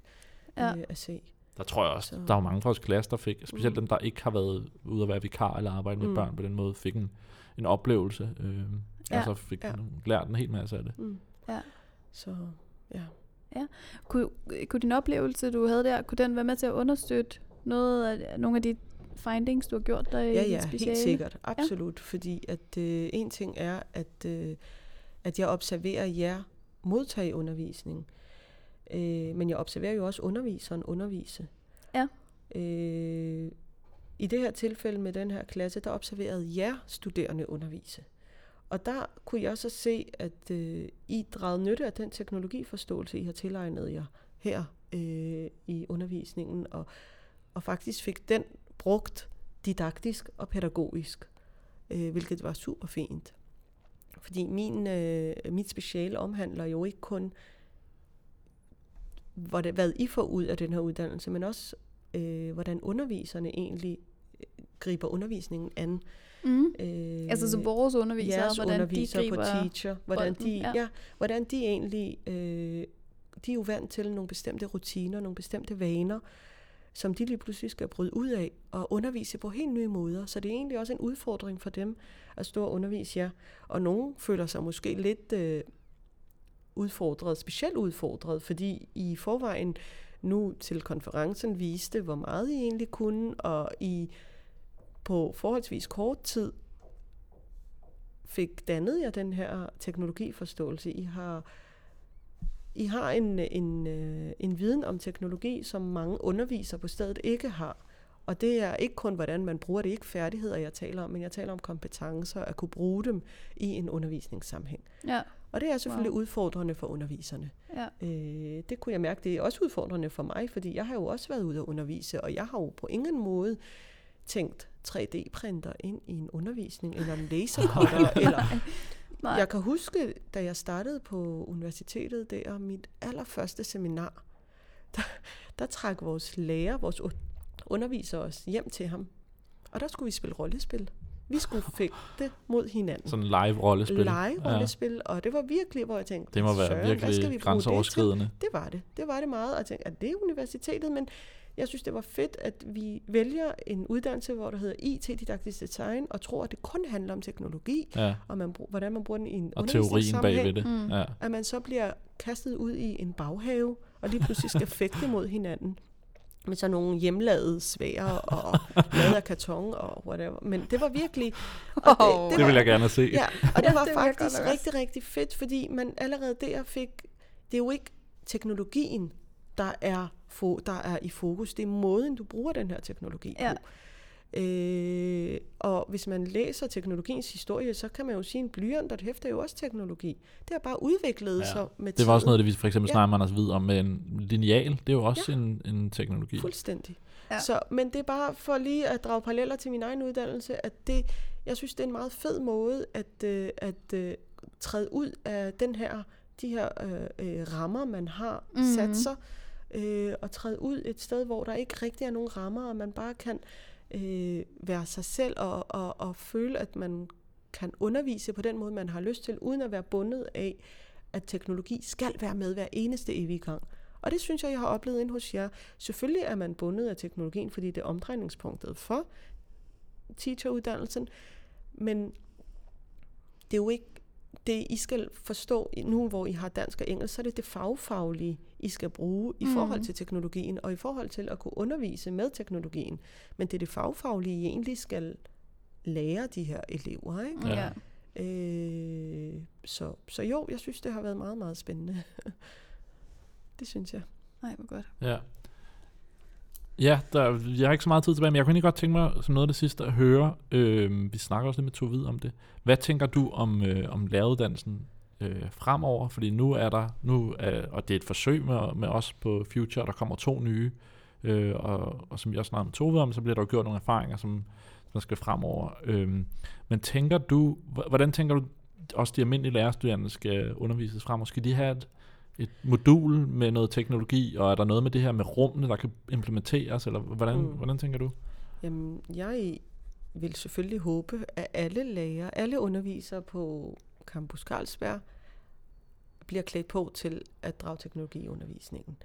Speaker 2: Ja.
Speaker 3: Øh, at se.
Speaker 1: Der tror jeg også,
Speaker 3: Så-
Speaker 1: der er jo mange fra vores klasse, der fik, specielt
Speaker 3: Mm.
Speaker 1: dem, der ikke har været ude at være vikar eller arbejde med
Speaker 3: Mm.
Speaker 1: børn på den måde, fik en, en oplevelse. Øh,
Speaker 2: Ja.
Speaker 1: ja. Og så fik
Speaker 3: Ja.
Speaker 1: ja. lært en hel masse af det.
Speaker 3: Mm.
Speaker 2: Ja.
Speaker 3: Så ja.
Speaker 2: Kunne, kunne din oplevelse, du havde der, kunne den være med til at understøtte noget af, nogle af de findings, du har gjort der i
Speaker 3: Ja,
Speaker 2: dit
Speaker 3: ja,
Speaker 2: speciale?
Speaker 3: helt sikkert. Absolut. Ja. Fordi at øh, en ting er, at, øh, at jeg observerer jer modtage undervisning. Øh, men jeg observerer jo også underviseren undervise.
Speaker 2: Ja.
Speaker 3: Øh, I det her tilfælde med den her klasse, der observerede jer studerende undervise. Og der kunne jeg så se, at øh, I dragede nytte af den teknologiforståelse, I har tilegnet jer her øh, i undervisningen, og, og faktisk fik den brugt didaktisk og pædagogisk, øh, hvilket var super fint. Fordi min, øh, mit speciale omhandler jo ikke kun, hvad, det, hvad I får ud af den her uddannelse, men også, øh, hvordan underviserne egentlig øh, griber undervisningen an.
Speaker 2: Mm.
Speaker 3: Øh,
Speaker 2: Altså så vores undervisere,
Speaker 3: jeres
Speaker 2: hvordan
Speaker 3: undervisere
Speaker 2: de griber...
Speaker 3: på teacher, hvordan
Speaker 2: bolden,
Speaker 3: de,
Speaker 2: ja.
Speaker 3: ja. Ja, hvordan de egentlig, øh, de er jo vant til nogle bestemte rutiner, nogle bestemte vaner, som de lige pludselig skal bryde ud af og undervise på helt nye måder. Så det er egentlig også en udfordring for dem at stå og undervise jer. Og nogen føler sig måske lidt øh, udfordret, specielt udfordret, fordi I forvejen nu til konferencen viste, hvor meget I egentlig kunne, og I på forholdsvis kort tid fik dannet jer den her teknologiforståelse. I har, i har en, en, øh, en viden om teknologi, som mange undervisere på stedet ikke har. Og det er ikke kun, hvordan man bruger det, ikke færdigheder, jeg taler om, men jeg taler om kompetencer, at kunne bruge dem i en undervisningssammenhæng.
Speaker 2: Ja,
Speaker 3: Og det er selvfølgelig
Speaker 2: Wow.
Speaker 3: wow. udfordrende for underviserne.
Speaker 2: ja.
Speaker 3: Øh, det kunne jeg mærke, det er også udfordrende for mig, fordi jeg har jo også været ude at undervise, og jeg har jo på ingen måde tænkt 3D-printer ind i en undervisning, eller en lasercutter, eller
Speaker 2: Nej.
Speaker 3: jeg kan huske, da jeg startede på universitetet, der mit allerførste seminar, der, der trak vores lærer, vores underviser os hjem til ham. Og der skulle vi spille rollespil. Vi skulle fægte mod hinanden.
Speaker 1: Sådan live rollespil.
Speaker 3: Live rollespil, ja. og det var virkelig, hvor jeg tænkte,
Speaker 1: Det må være
Speaker 3: "Søren, hvad skal vi
Speaker 1: virkelig
Speaker 3: bruge det til?"
Speaker 1: grænseoverskridende.
Speaker 3: Det var det. Det var det meget. Og jeg tænkte, at det er universitetet, men jeg synes, det var fedt, at vi vælger en uddannelse, hvor der hedder IT-didaktisk design, og tror, at det kun handler om teknologi,
Speaker 1: Ja.
Speaker 3: og man, brug- hvordan man bruger den i en
Speaker 1: Og teorien bagved det.
Speaker 2: Mm.
Speaker 1: Ja.
Speaker 3: At man så bliver kastet ud i en baghave, og lige pludselig skal fægte mod hinanden med sådan nogle hjemlavede svære og lavet af karton og whatever. Men det var virkelig... Og
Speaker 2: Åh.
Speaker 1: Det vil jeg gerne se.
Speaker 3: Ja, og det var
Speaker 2: det
Speaker 3: faktisk rigtig, rigtig fedt, fordi man allerede der fik... Det er jo ikke teknologien, der er, fo- der er i fokus. Det er måden, du bruger den her teknologi
Speaker 2: Ja.
Speaker 3: på. Øh, og hvis man læser teknologiens historie, så kan man jo sige, at en blyant og et hæfte er jo også teknologi. Det har bare udviklet
Speaker 1: Ja.
Speaker 3: sig med
Speaker 1: Det var også
Speaker 3: tiden.
Speaker 1: noget, det vi for eksempel
Speaker 3: Ja.
Speaker 1: snakker med Anders Hvid om med en lineal. Det er jo også en, en teknologi.
Speaker 3: Fuldstændig.
Speaker 2: Ja.
Speaker 3: Ja. Så, men det er bare for lige at drage paralleller til min egen uddannelse, at det, jeg synes, det er en meget fed måde at, øh, at øh, træde ud af den her, de her øh, øh, rammer, man har
Speaker 2: Mhm.
Speaker 3: mm-hmm. sat sig, øh, og træde ud et sted, hvor der ikke rigtig er nogen rammer, og man bare kan øh, være sig selv og, og, og føle, at man kan undervise på den måde, man har lyst til, uden at være bundet af, at teknologi skal være med hver eneste evige gang. Og det synes jeg, jeg har oplevet ind hos jer. Selvfølgelig er man bundet af teknologien, fordi det er omdrejningspunktet for teacheruddannelsen, men det er jo ikke det, I skal forstå nu, hvor I har dansk og engelsk, så er det det fagfaglige, I skal bruge i
Speaker 2: Mm.
Speaker 3: forhold til teknologien, og i forhold til at kunne undervise med teknologien. Men det er det fagfaglige, I egentlig skal lære de her elever. Ikke?
Speaker 1: Ja.
Speaker 3: Øh, så, så jo, jeg synes, det har været meget, meget spændende. det synes jeg.
Speaker 2: Nej, hvor godt.
Speaker 1: Ja. Ja, der, jeg har ikke så meget tid tilbage, men jeg kunne egentlig godt tænke mig som noget af det sidste at høre, øh, vi snakker også lidt med Tovid om det. Hvad tænker du om, øh, om læreruddannelsen øh, fremover? Fordi nu er der, nu er, og det er et forsøg med, med os på Future, der kommer to nye, øh, og, og som jeg også snakkede med Tovid om, så bliver der jo gjort nogle erfaringer, som, som skal fremover. Øh, men tænker du, hvordan tænker du, også de almindelige lærerstuderende skal undervises fremover? Skal de have et et modul med noget teknologi, og er der noget med det her med rummene, der kan implementeres, eller hvordan,
Speaker 3: Mm.
Speaker 1: hvordan tænker du?
Speaker 3: Jamen, jeg vil selvfølgelig håbe, at alle lærere, alle undervisere på Campus Carlsberg bliver klædt på til at drage teknologi i undervisningen.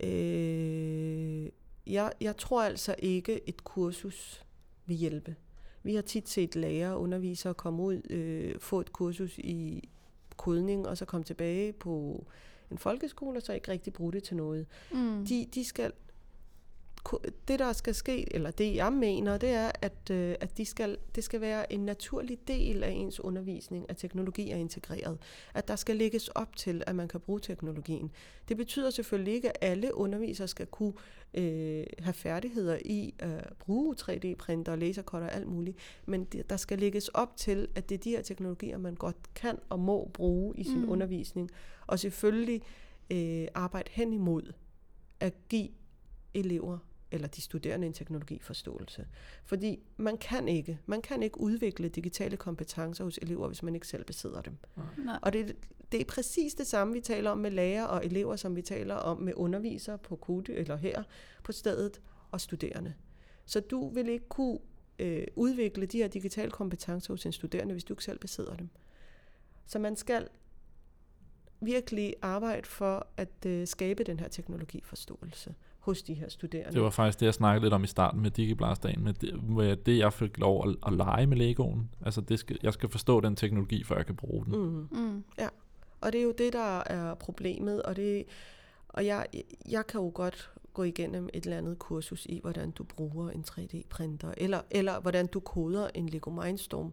Speaker 3: Øh, jeg, jeg tror altså ikke, et kursus vil hjælpe. Vi har tit set lærere og undervisere komme ud, øh, få et kursus i kodning, og så komme tilbage på en folkeskole, og så ikke rigtig bruge det til noget.
Speaker 2: Mm.
Speaker 3: De, de skal det der skal ske, eller det jeg mener, det er, at, øh, at de skal, det skal være en naturlig del af ens undervisning, at teknologi er integreret. At der skal lægges op til, at man kan bruge teknologien. Det betyder selvfølgelig ikke, at alle undervisere skal kunne øh, have færdigheder i at bruge 3D-printer, lasercutter og alt muligt, men det, der skal lægges op til, at det er de her teknologier, man godt kan og må bruge i sin
Speaker 2: Mm.
Speaker 3: mm. undervisning, og selvfølgelig øh, arbejde hen imod at give elever eller de studerende en teknologiforståelse. Fordi man kan ikke, man kan ikke udvikle digitale kompetencer hos elever, hvis man ikke selv besidder dem.
Speaker 2: Nej.
Speaker 3: Og det, det er præcis det samme, vi taler om med lærere og elever, som vi taler om med undervisere på KUDE eller her på stedet og studerende. Så du vil ikke kunne øh, udvikle de her digitale kompetencer hos en studerende, hvis du ikke selv besidder dem. Så man skal virkelig arbejde for at øh, skabe den her teknologiforståelse hos de her studerende.
Speaker 1: Det var faktisk det, jeg snakkede lidt om i starten med DigiBlast-dagen, med det, med det, jeg fik lov at, at lege med Legoen. Altså, det skal, jeg skal forstå den teknologi, før jeg kan bruge den.
Speaker 3: Mm.
Speaker 2: Mm.
Speaker 3: Og det er jo det, der er problemet, og, det, og jeg, jeg kan jo godt gå igennem et eller andet kursus i, hvordan du bruger en 3D-printer, eller, eller hvordan du koder en Lego Mindstorm.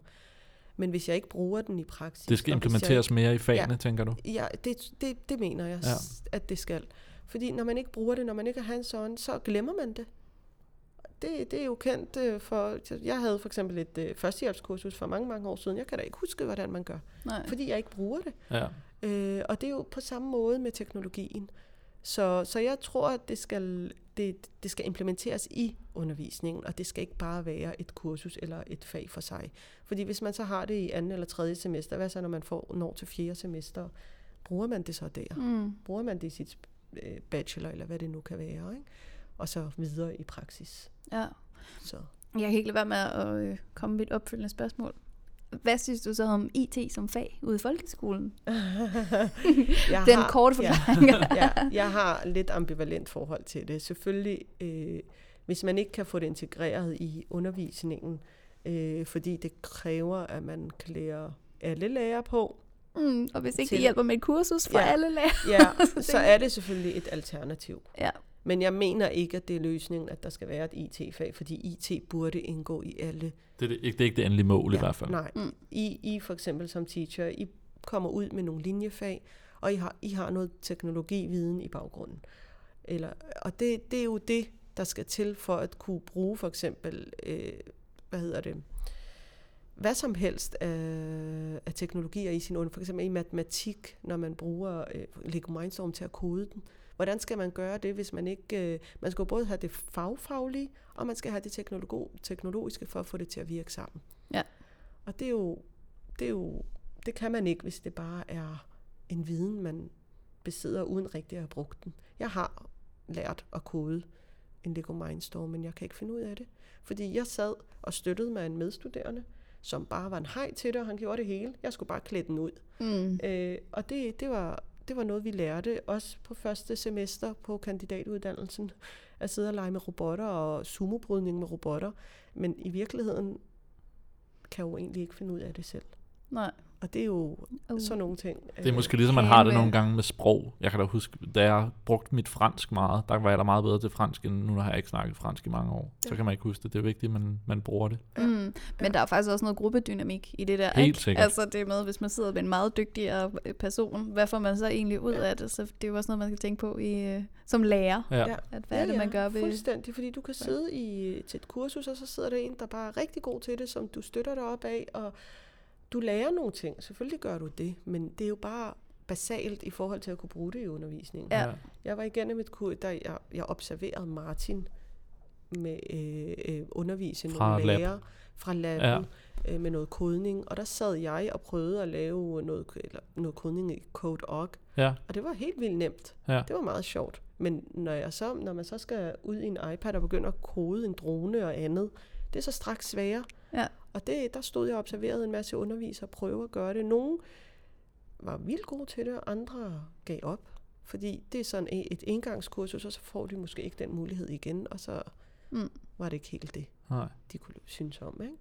Speaker 3: Men hvis jeg ikke bruger den i praksis...
Speaker 1: Det skal implementeres mere i fagene,
Speaker 3: Ja.
Speaker 1: tænker du?
Speaker 3: Jeg, ja, det, det, det mener jeg,
Speaker 1: Ja.
Speaker 3: ja. at det skal. Fordi når man ikke bruger det, når man ikke er hands-on, så glemmer man det. Det, det er jo kendt øh, for... Jeg havde for eksempel et øh, førstehjælpskursus for mange, mange år siden. Jeg kan da ikke huske, hvordan man gør,
Speaker 2: Nej.
Speaker 3: fordi jeg ikke bruger det.
Speaker 1: Ja.
Speaker 3: Øh, og det er jo på samme måde med teknologien. Så, så jeg tror, at det skal, det, det skal implementeres i undervisningen, og det skal ikke bare være et kursus eller et fag for sig. Fordi hvis man så har det i anden eller tredje semester, hvad så når man får når til fjerde semester? Bruger man det så der?
Speaker 2: Mm.
Speaker 3: Bruger man det i sit bachelor, eller hvad det nu kan være? Ikke? Og så videre i praksis.
Speaker 2: Ja.
Speaker 3: Så.
Speaker 2: Jeg kan ikke lade være med at øh, komme med et opfølgende spørgsmål. Hvad synes du så om IT som fag ude i folkeskolen?
Speaker 3: jeg
Speaker 2: Den korte forklaring.
Speaker 3: Ja, ja, jeg har lidt ambivalent forhold til det. Selvfølgelig, øh, hvis man ikke kan få det integreret i undervisningen, øh, fordi det kræver, at man klæder alle lærere på,
Speaker 2: Mm, og hvis ikke
Speaker 3: Til-
Speaker 2: det hjælper med et kursus for
Speaker 3: Ja.
Speaker 2: alle lærere.
Speaker 3: ja,
Speaker 2: Så
Speaker 3: er det selvfølgelig et alternativ.
Speaker 2: Ja.
Speaker 3: Men jeg mener ikke, at det er løsningen, at der skal være et IT-fag, fordi IT burde indgå i alle.
Speaker 1: Det, er det, ikke- det er ikke det endelige mål ja. i hvert fald.
Speaker 3: Nej,
Speaker 2: Mm.
Speaker 3: I, I for eksempel som teacher, I kommer ud med nogle linjefag, og I har, I har noget teknologividen i baggrunden. Eller, og det, det er jo det, der skal til for at kunne bruge for eksempel, øh, hvad hedder det, hvad som helst af, af teknologier i sin under, for eksempel i matematik, når man bruger øh, Lego Mindstorm til at kode den. Hvordan skal man gøre det, hvis man ikke... Øh, man skal både have det fagfaglige, og man skal have det teknologo, teknologiske for at få det til at virke sammen.
Speaker 2: Ja.
Speaker 3: Og det er jo... Det, er jo, det kan man ikke, hvis det bare er en viden, man besidder uden rigtig at have brugt den. Jeg har lært at kode en Lego Mindstorm, men jeg kan ikke finde ud af det. Fordi jeg sad og støttede med en medstuderende, som bare var en hej til det, og han gjorde det hele. Jeg skulle bare klæde den ud.
Speaker 2: Mm.
Speaker 3: Øh, og det, det, var, det var noget, vi lærte også på første semester på kandidatuddannelsen. At sidde og lege med robotter og sumobrydning med robotter. Men i virkeligheden kan jeg jo egentlig ikke finde ud af det selv.
Speaker 2: Nej.
Speaker 3: Og det er jo
Speaker 2: Uh.
Speaker 3: sådan nogle ting.
Speaker 1: Det er måske ligesom, man har det nogle gange med sprog. Jeg kan da huske, da jeg brugte mit fransk meget, der var jeg da meget bedre til fransk, end nu har jeg ikke snakket fransk i mange år. Så
Speaker 3: Ja.
Speaker 1: kan man ikke huske det. Det er vigtigt, at man, man bruger det.
Speaker 2: Mm. Men der er faktisk også noget gruppedynamik i det der.
Speaker 1: Helt
Speaker 2: ikke?
Speaker 1: sikkert.
Speaker 2: Altså det med, hvis man sidder med en meget dygtigere øh, person, hvad får man så egentlig ud af det? Så det er jo også noget, man skal tænke på i, øh, som lærer.
Speaker 1: Ja.
Speaker 3: Ja.
Speaker 2: At hvad er det, man gør ved...
Speaker 3: Fuldstændig, fordi du kan sidde i, til et kursus, og så sidder der en, der bare er rigtig god til det, som du støtter dig op af, og du lærer nogle ting. Selvfølgelig gør du det, men det er jo bare basalt i forhold til at kunne bruge det i undervisningen.
Speaker 2: Ja.
Speaker 3: Jeg var igennem et kurs, der jeg, jeg observerede Martin med øh, øh, undervise
Speaker 1: Fra
Speaker 3: nogle
Speaker 1: lab.
Speaker 3: lærere fra laben.
Speaker 1: Ja.
Speaker 3: øh, med noget kodning, og der sad jeg og prøvede at lave noget, eller noget kodning i Code.org,
Speaker 1: Ja,
Speaker 3: og det var helt vildt nemt.
Speaker 1: ja,
Speaker 3: Det var meget sjovt. Men når, jeg så, når man så skal ud i en iPad og begynder at kode en drone og andet, det er så straks sværere.
Speaker 2: Ja.
Speaker 3: Og det, der stod jeg og observerede en masse undervisere prøve at gøre det. Nogle var vildt gode til det, og andre gav op. Fordi det er sådan et, et engangskursus, og så får de måske ikke den mulighed igen, og så
Speaker 2: Mm.
Speaker 3: var det ikke helt det,
Speaker 1: nej.
Speaker 3: de kunne synes om. Ikke?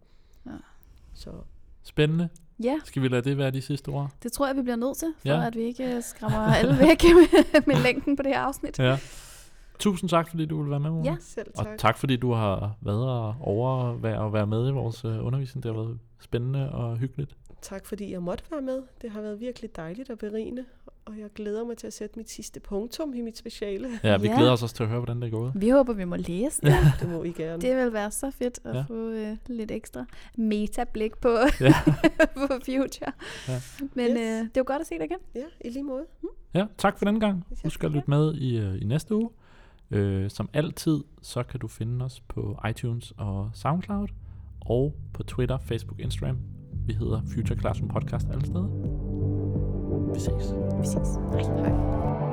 Speaker 2: Ja.
Speaker 3: Så
Speaker 1: Spændende.
Speaker 2: Ja,
Speaker 1: Skal vi lade det være de sidste ord?
Speaker 2: det tror jeg, vi bliver nødt til, for
Speaker 1: Ja.
Speaker 2: at vi ikke skræmmer alle væk med, med længden på det her afsnit.
Speaker 1: Ja. Tusind tak, fordi du ville være med, Mona.
Speaker 2: Ja.
Speaker 3: selv
Speaker 1: Og
Speaker 3: tak.
Speaker 1: tak, fordi du har været og overvære og være med i vores øh, undervisning. Det har været spændende og hyggeligt.
Speaker 3: Tak fordi jeg måtte være med. Det har været virkelig dejligt og berigende, og jeg glæder mig til at sætte mit sidste punktum i mit speciale.
Speaker 1: Ja, vi
Speaker 2: Ja.
Speaker 1: glæder os også til at høre, hvordan det er gået.
Speaker 2: Vi håber, vi må læse det.
Speaker 3: Det må I gerne.
Speaker 2: Det vil være så fedt at
Speaker 1: Ja.
Speaker 2: ja. få øh, lidt ekstra metablik på,
Speaker 1: Ja.
Speaker 2: på Future.
Speaker 1: Ja.
Speaker 2: Men
Speaker 3: Yes.
Speaker 2: øh, det var godt at se dig igen.
Speaker 3: Ja, i lige måde.
Speaker 1: Ja, tak for den gang.
Speaker 3: Ja,
Speaker 1: Husk at
Speaker 3: tak.
Speaker 1: lytte med i, øh, i næste uge. Øh, som altid, så kan du finde os på iTunes og SoundCloud, og på Twitter, Facebook, Instagram. Vi hedder Future Classroom Podcast alle steder. Vi ses.
Speaker 2: Vi ses.
Speaker 3: Hej.